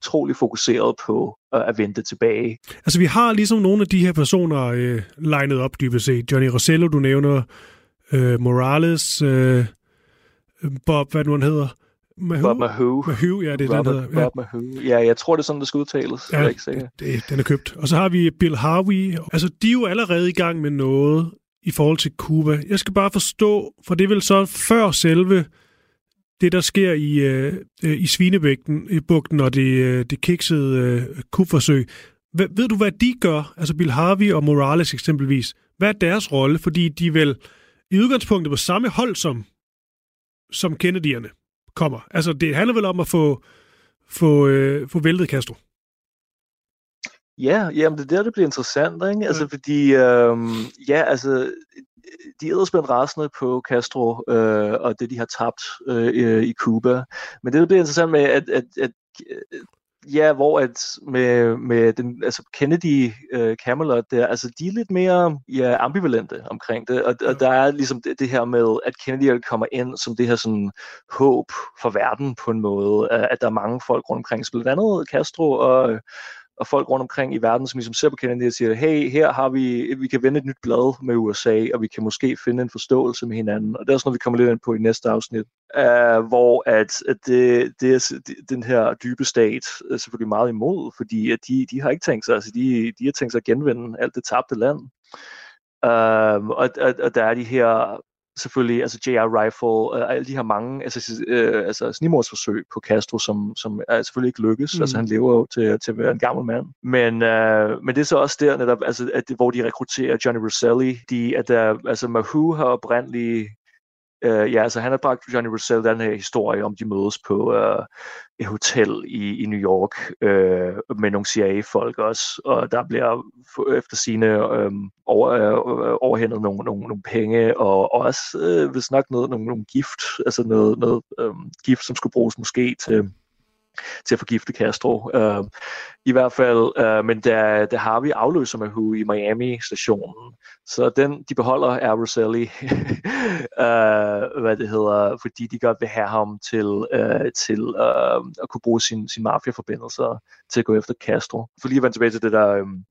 utrolig fokuseret på uh, at vente tilbage. Altså vi har ligesom nogle af de her personer uh, legnet op dybest set. Johnny Rosello, du nævner, uh, Morales, uh, Bob, hvad nu han hedder, Mahou? Bob Mahou. Mahou, ja, det er Robert, den hedder. Ja. Bob Mahou. Ja, jeg tror, det er sådan, det skal udtales. Ja, jeg er ikke sikker. Det, den er købt. Og så har vi Bill Harvey. Altså, de er jo allerede i gang med noget i forhold til Cuba. Jeg skal bare forstå, for det er vel så før selve det, der sker i, øh, i Svinebugten, i bugten og det, øh, det kiksede øh, kupforsøg. Ved, ved du, hvad de gør? Altså Bill Harvey og Morales eksempelvis. Hvad er deres rolle? Fordi de er vel i udgangspunktet på samme hold som, som Kennedy'erne kommer. Altså, det handler vel om at få, få, øh, få væltet Castro. Ja, jamen det er der, det bliver interessant, ikke? Altså, fordi, øhm, ja, altså, de er spændt rasende på Castro øh, og det, de har tabt øh, i Cuba. Men det, der bliver interessant med, at, at, at Ja, hvor at med, med den, altså Kennedy uh, Camelot der, altså de er lidt mere ja, ambivalente omkring det, og, og der er ligesom det, det her med, at Kennedy kommer ind som det her sådan håb for verden på en måde, at der er mange folk rundt omkring, blandt andet Castro og, og folk rundt omkring i verden, som ligesom ser på Kennedy og siger, hey, her har vi, vi kan vende et nyt blad med USA, og vi kan måske finde en forståelse med hinanden. Og det er også noget, vi kommer lidt ind på i næste afsnit, uh, hvor at, at det, det er den her dybe stat er selvfølgelig meget imod, fordi at de, de har ikke tænkt sig, altså de, de har tænkt sig at genvinde alt det tabte land. Uh, og, og, og der er de her selvfølgelig, altså JR Rifle, øh, alle de her mange altså, øh, altså snimordsforsøg på Castro, som, som er selvfølgelig ikke lykkes. Mm. Altså han lever jo til, til at være en gammel mand. Men, øh, men det er så også der netop, altså, at, hvor de rekrutterer Johnny Rosselli. De, at der, altså Mahou har oprindeligt Uh, ja, altså han har bragt Johnny Russell den her historie om, de mødes på uh, et hotel i, i New York uh, med nogle CIA-folk også, og der bliver efter sine um, over, uh, overhændet nogle, nogle, nogle penge, og, og også uh, hvis nok noget, nogle, nogle gift, altså noget, noget um, gift, som skulle bruges måske til til at forgifte Castro. Uh, øhm, I hvert fald, uh, men der, der har vi afløser Mahu i Miami-stationen. Så den, de beholder er Roselli, uh, hvad det hedder, fordi de godt vil have ham til, uh, til uh, at kunne bruge sin, sin mafia-forbindelser til at gå efter Castro. For lige at vende tilbage til det der, um,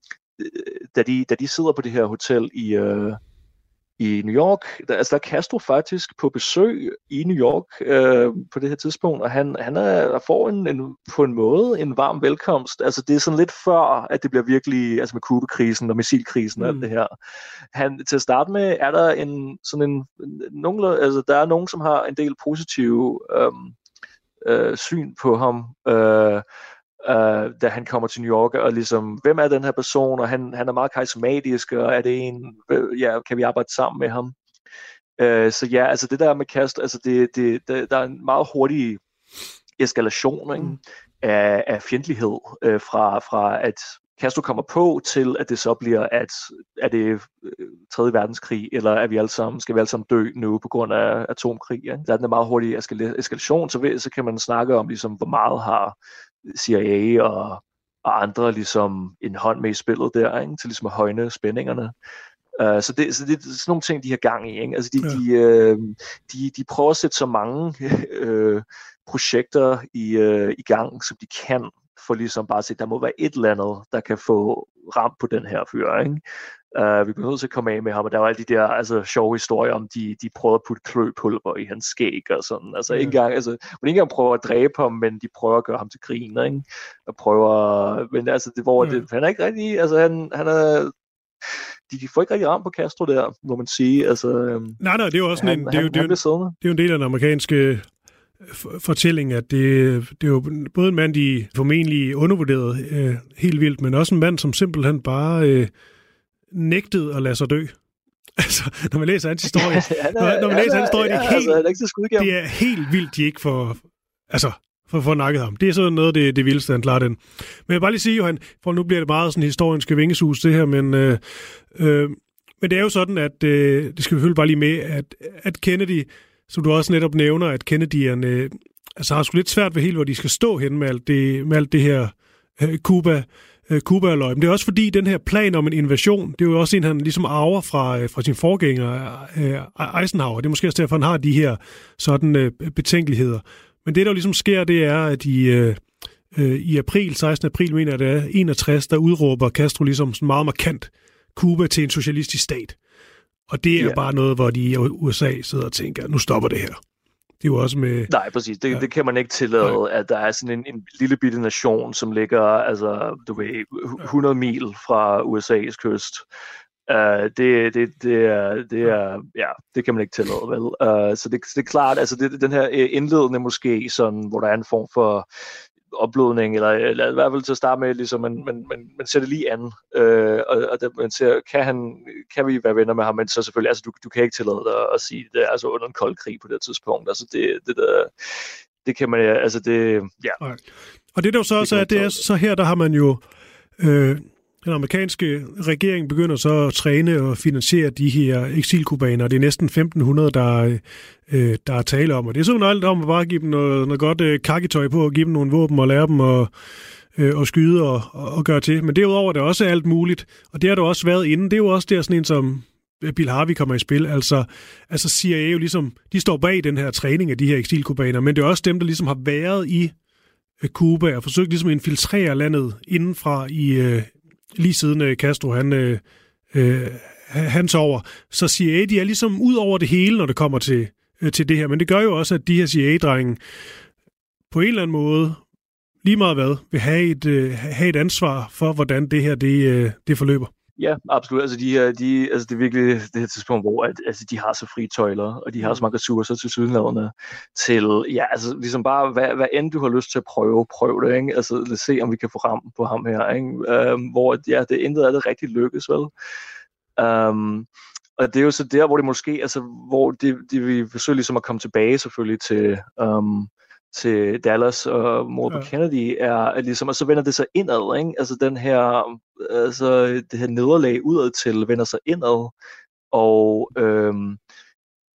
da, de, da de sidder på det her hotel i, uh, i New York. Der, altså, der er Castro faktisk på besøg i New York øh, på det her tidspunkt, og han, han er, får en, en, på en måde en varm velkomst. Altså, det er sådan lidt før, at det bliver virkelig, altså med Kubekrisen og missilkrisen og mm. alt det her. Han, til at starte med er der en, sådan en, nogle, altså, der er nogen, som har en del positive øh, øh, syn på ham. Øh, uh, da han kommer til New York, og ligesom, hvem er den her person, og han, han er meget karismatisk, og er det en, ja, kan vi arbejde sammen med ham? Uh, så ja, altså det der med kast, altså det, det, det, der er en meget hurtig eskalation ikke? Mm. Af, af fjendtlighed uh, fra, fra at Castro kommer på, til at det så bliver, at er det 3. verdenskrig, eller er vi alle sammen, skal vi alle sammen dø nu på grund af atomkrig. Ja? Der er en meget hurtig eskalation, så, så kan man snakke om, ligesom, hvor meget har CIA og, og andre ligesom en hånd med i spillet der, ikke? til ligesom at højne spændingerne. Uh, så, det, så det er sådan nogle ting, de har gang i. Ikke? Altså de, ja. de, uh, de, de prøver at sætte så mange uh, projekter i, uh, i gang, som de kan, for ligesom bare at se, der må være et eller andet, der kan få ramt på den her fyr. Ikke? Uh, vi bliver nødt til at komme af med ham, og der var alle de der altså, sjove historier om, de, de prøvede at putte kløpulver i hans skæg og sådan. Altså, mm. ikke engang, altså, man ikke engang prøver at dræbe ham, men de prøver at gøre ham til grin, ikke? Og prøver, men altså, det, hvor mm. det, han er ikke rigtig, altså, han, han er, de får ikke rigtig ramt på Castro der, må man sige. Altså, øhm, nej, nej, det er jo også han, en, det er jo, det, er, det er jo en del af den amerikanske øh, fortælling, at det, det er jo både en mand, de formentlig undervurderet øh, helt vildt, men også en mand, som simpelthen bare øh, nægtede at lade sig dø. Altså, når man læser hans historie, ja, når, når man læser hans historie, det er, helt, altså, er det er helt vildt, de ikke får, altså, for, for nakket ham. Det er sådan noget af det, det vildeste, han klarer den. Men jeg vil bare lige sige, Johan, for nu bliver det meget sådan historiske vingesus, det her, men, øh, øh, men det er jo sådan, at øh, det skal vi selvfølgelig bare lige med, at, at Kennedy, som du også netop nævner, at Kennedy'erne øh, altså har sgu lidt svært ved helt, hvor de skal stå hen med alt det, med alt det her øh, Cuba øh, cuba -løg. Men det er også fordi, den her plan om en invasion, det er jo også en, han ligesom arver fra, øh, fra sin forgænger, øh, Eisenhower. Det er måske også derfor, han har de her sådan øh, betænkeligheder. Men det, der ligesom sker, det er, at i, øh, øh i april, 16. april, mener jeg det er, 61, der udråber Castro ligesom sådan meget markant Cuba til en socialistisk stat. Og det er yeah. bare noget, hvor de i USA sidder og tænker, nu stopper det her. Det er jo også med... Nej, præcis. Det, ja. det kan man ikke tillade, Nej. at der er sådan en, en lille bitte nation, som ligger, altså, du ved, 100 mil fra USA's kyst. Uh, det, det, det, er, det er, ja, det kan man ikke tillade, vel? Uh, så det, det er klart, altså det, den her øh, indledende måske, sådan, hvor der er en form for opblodning, eller, eller i hvert fald til at starte med, ligesom, man, man, man, man ser det lige an, øh, og, og det, man ser, kan, han, kan vi være venner med ham, men så selvfølgelig, altså du, du kan ikke tillade dig at sige, det er altså under en kold krig på det tidspunkt, altså det, det der, det kan man, altså det, ja. Okay. Og det der jo så også er, det er så her, der har man jo, øh, den amerikanske regering begynder så at træne og finansiere de her eksilkubaner. Det er næsten 1500, der, øh, der er tale om. Og det er sådan alt om at bare give dem noget, noget godt øh, kakketøj på, og give dem nogle våben og lære dem at, øh, at skyde og, og gøre til. Men derudover er det også alt muligt. Og det har du også været inden. Det er jo også der sådan en som øh, Bill Harvey kommer i spil. Altså, altså CIA jo ligesom, de står bag den her træning af de her eksilkubaner, men det er også dem, der ligesom har været i øh, Cuba og forsøgt ligesom at infiltrere landet indenfra i, øh, lige siden øh, Castro han, øh, øh, han over. Så CIA, de er ligesom ud over det hele, når det kommer til, øh, til det her. Men det gør jo også, at de her CIA-drenge på en eller anden måde, lige meget hvad, vil have et, øh, have et ansvar for, hvordan det her det, øh, det forløber. Ja, absolut. Altså, de her, de, altså det er virkelig det her tidspunkt, hvor at, altså, de har så fri tøjler, og de har så mange ressourcer til sydenladerne til, ja, altså ligesom bare, hvad, hvad end du har lyst til at prøve, prøv det, ikke? Altså, lad os se, om vi kan få ram på ham her, ikke? Um, hvor, ja, det intet af det rigtig lykkes, vel? Um, og det er jo så der, hvor det måske, altså, hvor det, det vi forsøger ligesom at komme tilbage selvfølgelig til, um, til Dallas og mordet ja. på Kennedy, er at ligesom, og så vender det sig indad, ikke? Altså den her, altså det her nederlag udad til vender sig indad, og øhm,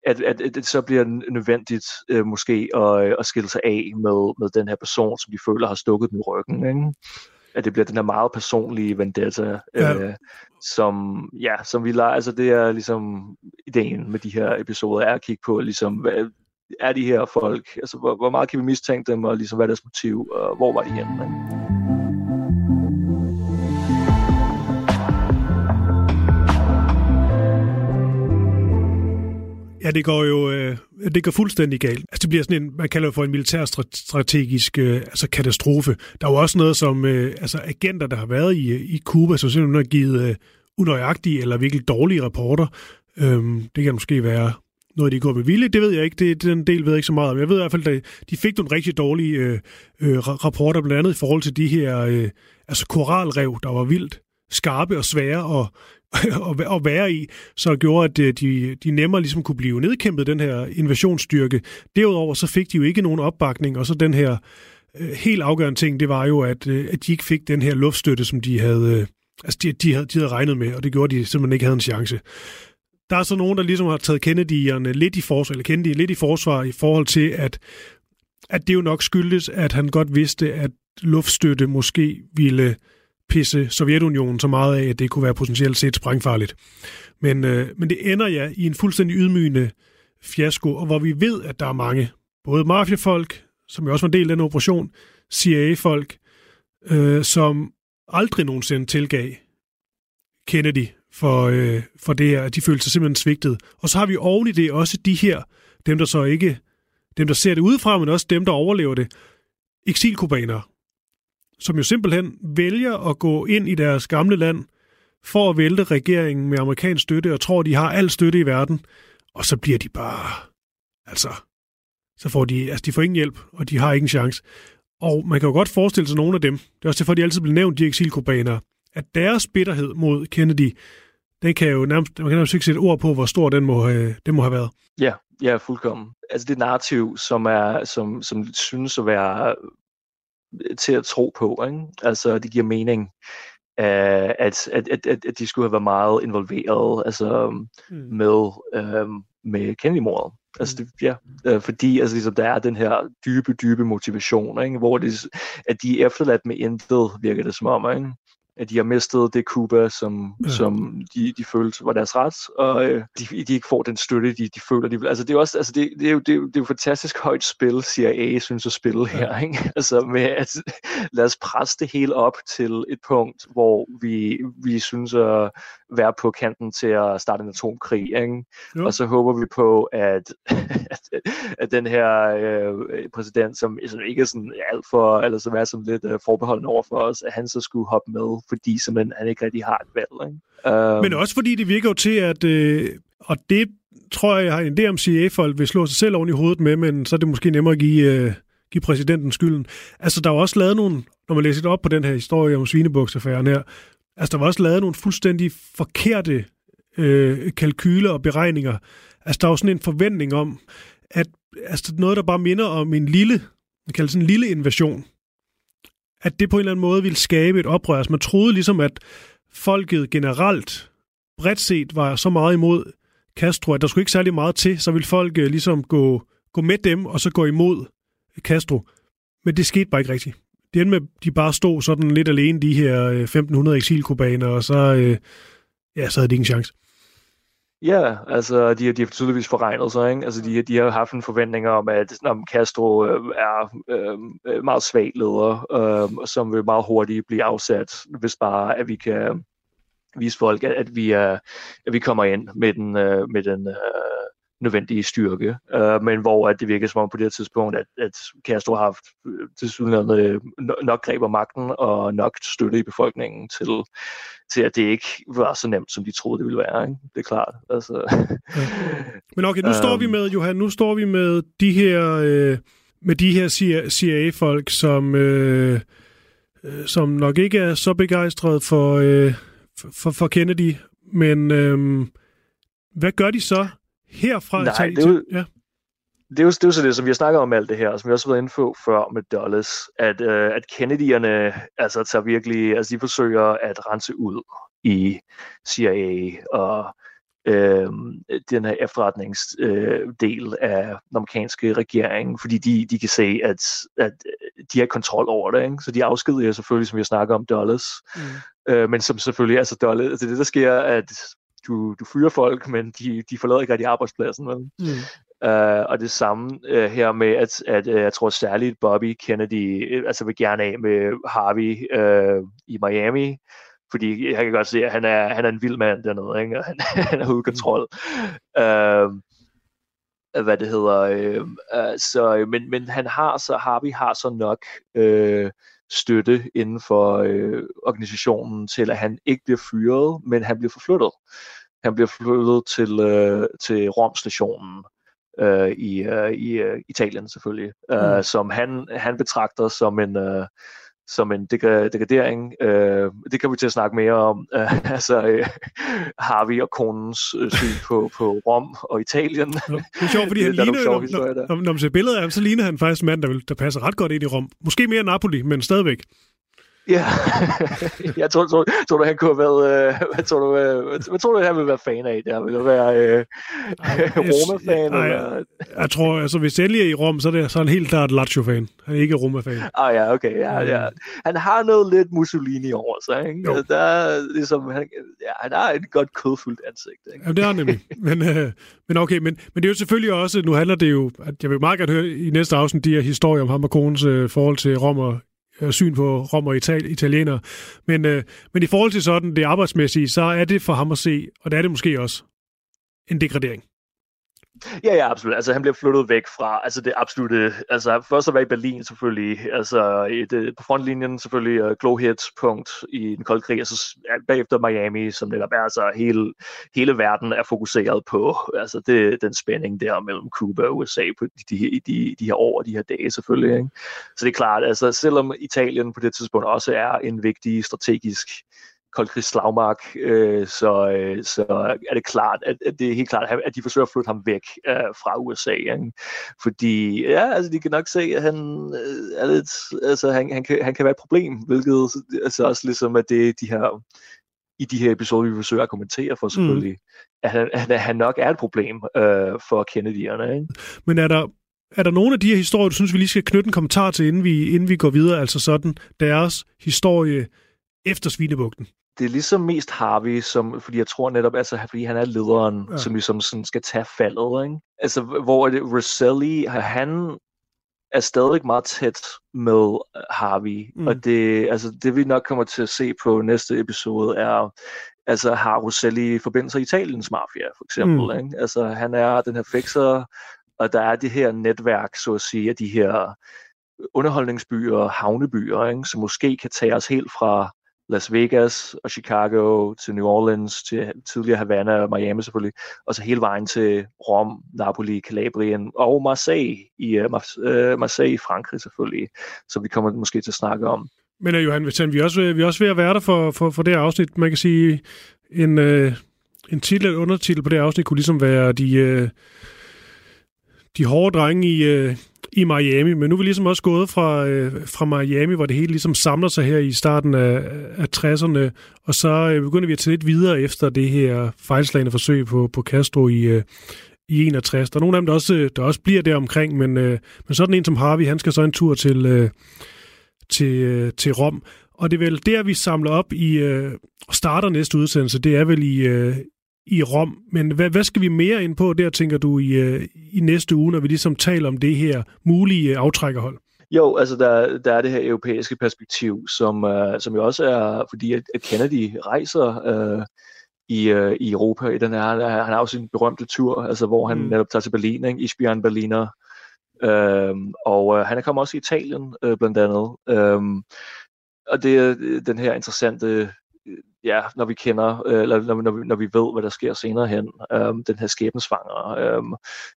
at, at, at det så bliver nødvendigt øh, måske at, øh, at skille sig af med, med den her person, som de føler har stukket den i ryggen. Ikke? At det bliver den her meget personlige vendetta, ja. øh, som, ja, som vi leger. Altså det er ligesom ideen med de her episoder, er at kigge på, ligesom, hvad, er de her folk? Altså hvor, hvor meget kan vi mistænke dem, og ligesom hvad er deres motiv, og hvor var de henne? Ikke? Ja, det går jo øh, det går fuldstændig galt. Altså, det bliver sådan en, man kalder det for en militærstrategisk øh, altså katastrofe. Der er jo også noget som øh, altså agenter, der har været i, øh, i Cuba, som simpelthen har givet øh, unøjagtige eller virkelig dårlige rapporter. Øhm, det kan måske være noget, de går med vilje. Det ved jeg ikke. Det, den del ved jeg ikke så meget om. Jeg ved i hvert fald, at de fik nogle rigtig dårlige øh, øh, rapporter, blandt andet i forhold til de her øh, altså koralrev, der var vildt skarpe og svære at, at, være i, så gjorde, at øh, de, de nemmere ligesom kunne blive nedkæmpet, den her invasionsstyrke. Derudover så fik de jo ikke nogen opbakning, og så den her øh, helt afgørende ting, det var jo, at, øh, at de ikke fik den her luftstøtte, som de havde, øh, altså de, de, havde, de havde regnet med, og det gjorde, at de simpelthen ikke havde en chance. Der er så nogen, der ligesom har taget Kennedy'erne lidt i forsvar, eller Kennedy lidt i forsvar i forhold til, at, at det jo nok skyldes, at han godt vidste, at luftstøtte måske ville pisse Sovjetunionen så meget af, at det kunne være potentielt set sprængfarligt. Men, øh, men det ender ja i en fuldstændig ydmygende fiasko, og hvor vi ved, at der er mange, både mafiafolk, som jo også var en del af den operation, CIA-folk, øh, som aldrig nogensinde tilgav Kennedy for, øh, for det her, at de følte sig simpelthen svigtet. Og så har vi oven i det også de her, dem der så ikke, dem der ser det udefra, men også dem der overlever det, eksilkubanere, som jo simpelthen vælger at gå ind i deres gamle land for at vælte regeringen med amerikansk støtte og tror, de har al støtte i verden, og så bliver de bare... Altså, så får de, altså de får ingen hjælp, og de har ingen chance. Og man kan jo godt forestille sig nogle af dem, det er også derfor, de altid bliver nævnt, de eksilkubanere, at deres bitterhed mod Kennedy, den kan jo nærmest, man kan nærmest ikke sætte ord på, hvor stor den må, øh, den må have været. Ja, ja, fuldkommen. Altså det narrativ, som, er, som, som synes at være til at tro på. Ikke? Altså, det giver mening, uh, at, at, at, at de skulle have været meget involveret altså, mm. med, uh, med Kennedy-mordet. Altså, mm. det, ja, uh, fordi altså, ligesom, der er den her dybe, dybe motivation, ikke? hvor det, at de er efterladt med intet, virker det som om. Ikke? At de har mistet det Cuba, som, ja. som de, de følte var deres ret, og øh, de, de ikke får den støtte, de, de føler, de vil. Altså, det er, også, altså, det, det, er jo, det, er jo, det er jo fantastisk højt spil, CIA synes at spille her. Ja. Ikke? Altså med at lad os presse det hele op til et punkt, hvor vi, vi synes at være på kanten til at starte en atomkrig. Ikke? Og så håber vi på, at, at, at den her øh, præsident, som, som ikke er sådan alt for, eller som er sådan lidt øh, forbeholden over for os, at han så skulle hoppe med fordi simpelthen han ikke rigtig har et valg. Ikke? Um, Men også fordi det virker jo til, at, øh, og det tror jeg, jeg har en idé om CIA-folk vil slå sig selv oven i hovedet med, men så er det måske nemmere at give, øh, give præsidenten skylden. Altså, der var også lavet nogle, når man læser det op på den her historie om svinebuksaffæren her, altså, der var også lavet nogle fuldstændig forkerte øh, kalkyler og beregninger. Altså, der var sådan en forventning om, at altså, noget, der bare minder om en lille, man kalder sådan en lille invasion, at det på en eller anden måde ville skabe et oprør. Altså man troede ligesom, at folket generelt, bredt set, var så meget imod Castro, at der skulle ikke særlig meget til, så ville folk øh, ligesom gå, gå med dem, og så gå imod Castro. Men det skete bare ikke rigtigt. Det endte med, at de bare stod sådan lidt alene, de her øh, 1500 eksilkubaner, og så, øh, ja, så havde de ingen chance. Ja, altså de, de har tydeligvis forregnet sig. Ikke? Altså, de, de har haft en forventning om, at om Castro øh, er øh, øh meget svag leder, øh, som vil meget hurtigt blive afsat, hvis bare at vi kan vise folk, at, at, vi, er, at vi kommer ind med den, øh, med den øh, nødvendige styrke, øh, men hvor at det virker som om på det her tidspunkt, at, at Castro har haft øh, til øh, nok greb af magten og nok støtte i befolkningen til, til, at det ikke var så nemt, som de troede, det ville være. Ikke? Det er klart. Altså. Ja. Men okay, nu står vi med, Johan, nu står vi med de her, øh, med de her CIA-folk, som, øh, øh, som nok ikke er så begejstrede for, øh, for, for Kennedy, men øh, hvad gør de så? Herfra Nej, til, det er jo, ja. det, er jo, det er jo så det, som vi har snakket om alt det her, som vi også har været inde på før med Dulles, at, øh, at Kennedy'erne altså, tager virkelig, altså de forsøger at rense ud i CIA og øh, den her efterretningsdel øh, af den amerikanske regering, fordi de, de kan se, at, at de har kontrol over det. Ikke? Så de afskediger selvfølgelig, som vi har snakket om, dollars. Mm. Øh, men som selvfølgelig, altså dollars, altså det der sker, at du, du fyrer folk, men de, de forlader ikke rigtig arbejdspladsen. Vel? Mm. Uh, og det samme uh, her med, at, at uh, jeg tror særligt Bobby Kennedy uh, altså vil gerne af med Harvey uh, i Miami, fordi jeg kan godt se, at han er, han er en vild mand dernede, ikke? og han, han er ude kontrol. Uh, hvad det hedder. Uh, uh, så, men, men han har så, Harvey har så nok uh, støtte inden for uh, organisationen til, at han ikke bliver fyret, men han bliver forflyttet. Han bliver flyttet til, uh, til Rom-stationen, øh, i, øh, i øh, Italien selvfølgelig, øh, mm. som han, han betragter som en, øh, som en degradering. Øh, det kan vi til at snakke mere om. Øh, altså øh, Harvey og konens øh, syn på, på Rom og Italien. det er sjovt, fordi han ligner, når, når, når man ser billeder af ham, så ligner han faktisk en mand, der, vil, der passer ret godt ind i Rom. Måske mere Napoli, men stadigvæk. Ja, jeg tror, tror, tror du, han kunne have været, øh, hvad, tror du, øh, hvad, hvad tror du, han ville være fan af? Der ville være øh, Roma-fan? Nej, eller? Jeg tror, altså hvis Ellie er i Rom, så er, det, så er han helt klart Lazio-fan. Han er ikke Roma-fan. Ah ja, okay. Ja, ja. Han har noget lidt Mussolini over sig, ikke? Jo. Der er ligesom, han, ja, han har et godt kødfuldt ansigt, ikke? Ja, det har han nemlig. men, øh, men okay, men, men det er jo selvfølgelig også, nu handler det jo, at jeg vil meget gerne høre i næste afsnit de her historier om ham og konens øh, forhold til Rom og øh, Øh, syn på rom og ital- italienere. Men, øh, men i forhold til sådan det arbejdsmæssige, så er det for ham at se, og det er det måske også, en degradering. Ja, ja, absolut. Altså, han bliver flyttet væk fra altså, det absolute... Altså, først at være i Berlin selvfølgelig, altså i det, på frontlinjen selvfølgelig øh, uh, glow hit punkt i den kolde krig, altså bagefter Miami, som netop er, altså hele, hele verden er fokuseret på, altså det, den spænding der mellem Cuba og USA på de, de, de, de her år og de her dage selvfølgelig. Ikke? Så det er klart, altså selvom Italien på det tidspunkt også er en vigtig strategisk koldkrigs slagmark, øh, så, øh, så er det klart, at, at det er helt klart, at de forsøger at flytte ham væk øh, fra USA. Ikke? Fordi, ja, altså de kan nok se, at han øh, er lidt, altså han, han, kan, han kan være et problem, hvilket altså også ligesom, at det de her i de her episoder, vi forsøger at kommentere for selvfølgelig, mm. at, han, at han nok er et problem øh, for Kennedy'erne. Ikke? Men er der, er der nogle af de her historier, du synes, vi lige skal knytte en kommentar til, inden vi, inden vi går videre, altså sådan deres historie efter Svinebugten? Det er ligesom mest Harvey, som, fordi jeg tror netop, altså, fordi han er lederen, ja. som ligesom sådan skal tage faldet, ikke? Altså, hvor er det, Roselli, han er stadig meget tæt med Harvey, mm. og det, altså, det vi nok kommer til at se på næste episode er, altså har Roselli forbindelser i Italiens mafia, for eksempel, mm. ikke? Altså, han er den her fixer, og der er det her netværk, så at sige, af de her underholdningsbyer, havnebyer, ikke? som måske kan tage os helt fra Las Vegas og Chicago til New Orleans, til tidligere Havana og Miami selvfølgelig, og så hele vejen til Rom, Napoli, Calabrien og Marseille i, uh, Marseille i Frankrig selvfølgelig, som vi kommer måske til at snakke om. Men uh, Johan, vi er også, vi er også ved at være der for, for, for det her afsnit. Man kan sige, en, uh, en titel, eller undertitel på det her afsnit kunne ligesom være de, uh, de hårde drenge i, uh, i Miami, men nu er vi ligesom også gået fra, øh, fra Miami, hvor det hele ligesom samler sig her i starten af, af 60'erne, og så øh, begynder vi at tage lidt videre efter det her fejlslagende forsøg på, på Castro i, øh, i 61. Der er nogle af dem, der også, øh, der også bliver der omkring, men, øh, men sådan en som Harvey, han skal så en tur til, øh, til, øh, til Rom. Og det er vel der, vi samler op i øh, starter næste udsendelse. Det er vel i, øh, i Rom. Men hvad, hvad skal vi mere ind på der, tænker du, i, øh, i næste uge, når vi ligesom taler om det her mulige aftrækkerhold? Jo, altså der, der er det her europæiske perspektiv, som, uh, som jo også er, fordi at, at Kennedy rejser uh, i, uh, i Europa i den her, han har også sin berømte tur, altså hvor han mm. netop tager til Berlin, ikke? Isbjørn Berliner, uh, og uh, han er kommet også i Italien uh, blandt andet, uh, og det er den her interessante ja, når vi kender, øh, eller når, når, vi, når vi ved, hvad der sker senere hen, øhm, den her skæbnesvanger øhm,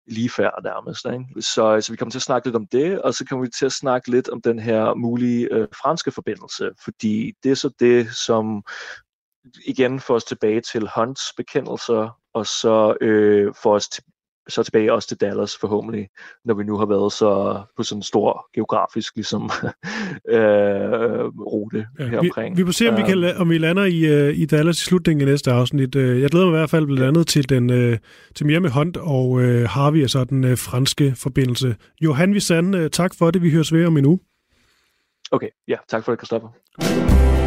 lige før nærmest. Ikke? Så, så vi kommer til at snakke lidt om det, og så kommer vi til at snakke lidt om den her mulige øh, franske forbindelse, fordi det er så det, som igen får os tilbage til Hunts bekendelser, og så øh, får os til, så tilbage også til Dallas forhåbentlig, når vi nu har været så på sådan en stor geografisk ligesom, øh, rute ja, her omkring. Vi, vi må se, om vi, kan, øhm. om vi lander i, uh, i Dallas i slutningen af næste afsnit. Uh, jeg glæder mig i hvert fald blandt andet til, den, uh, til Miami Hunt og uh, Harvey, altså den uh, franske forbindelse. Johan Visan, tak for det. Vi høres ved om en uge. Okay, ja, tak for det, Christoffer.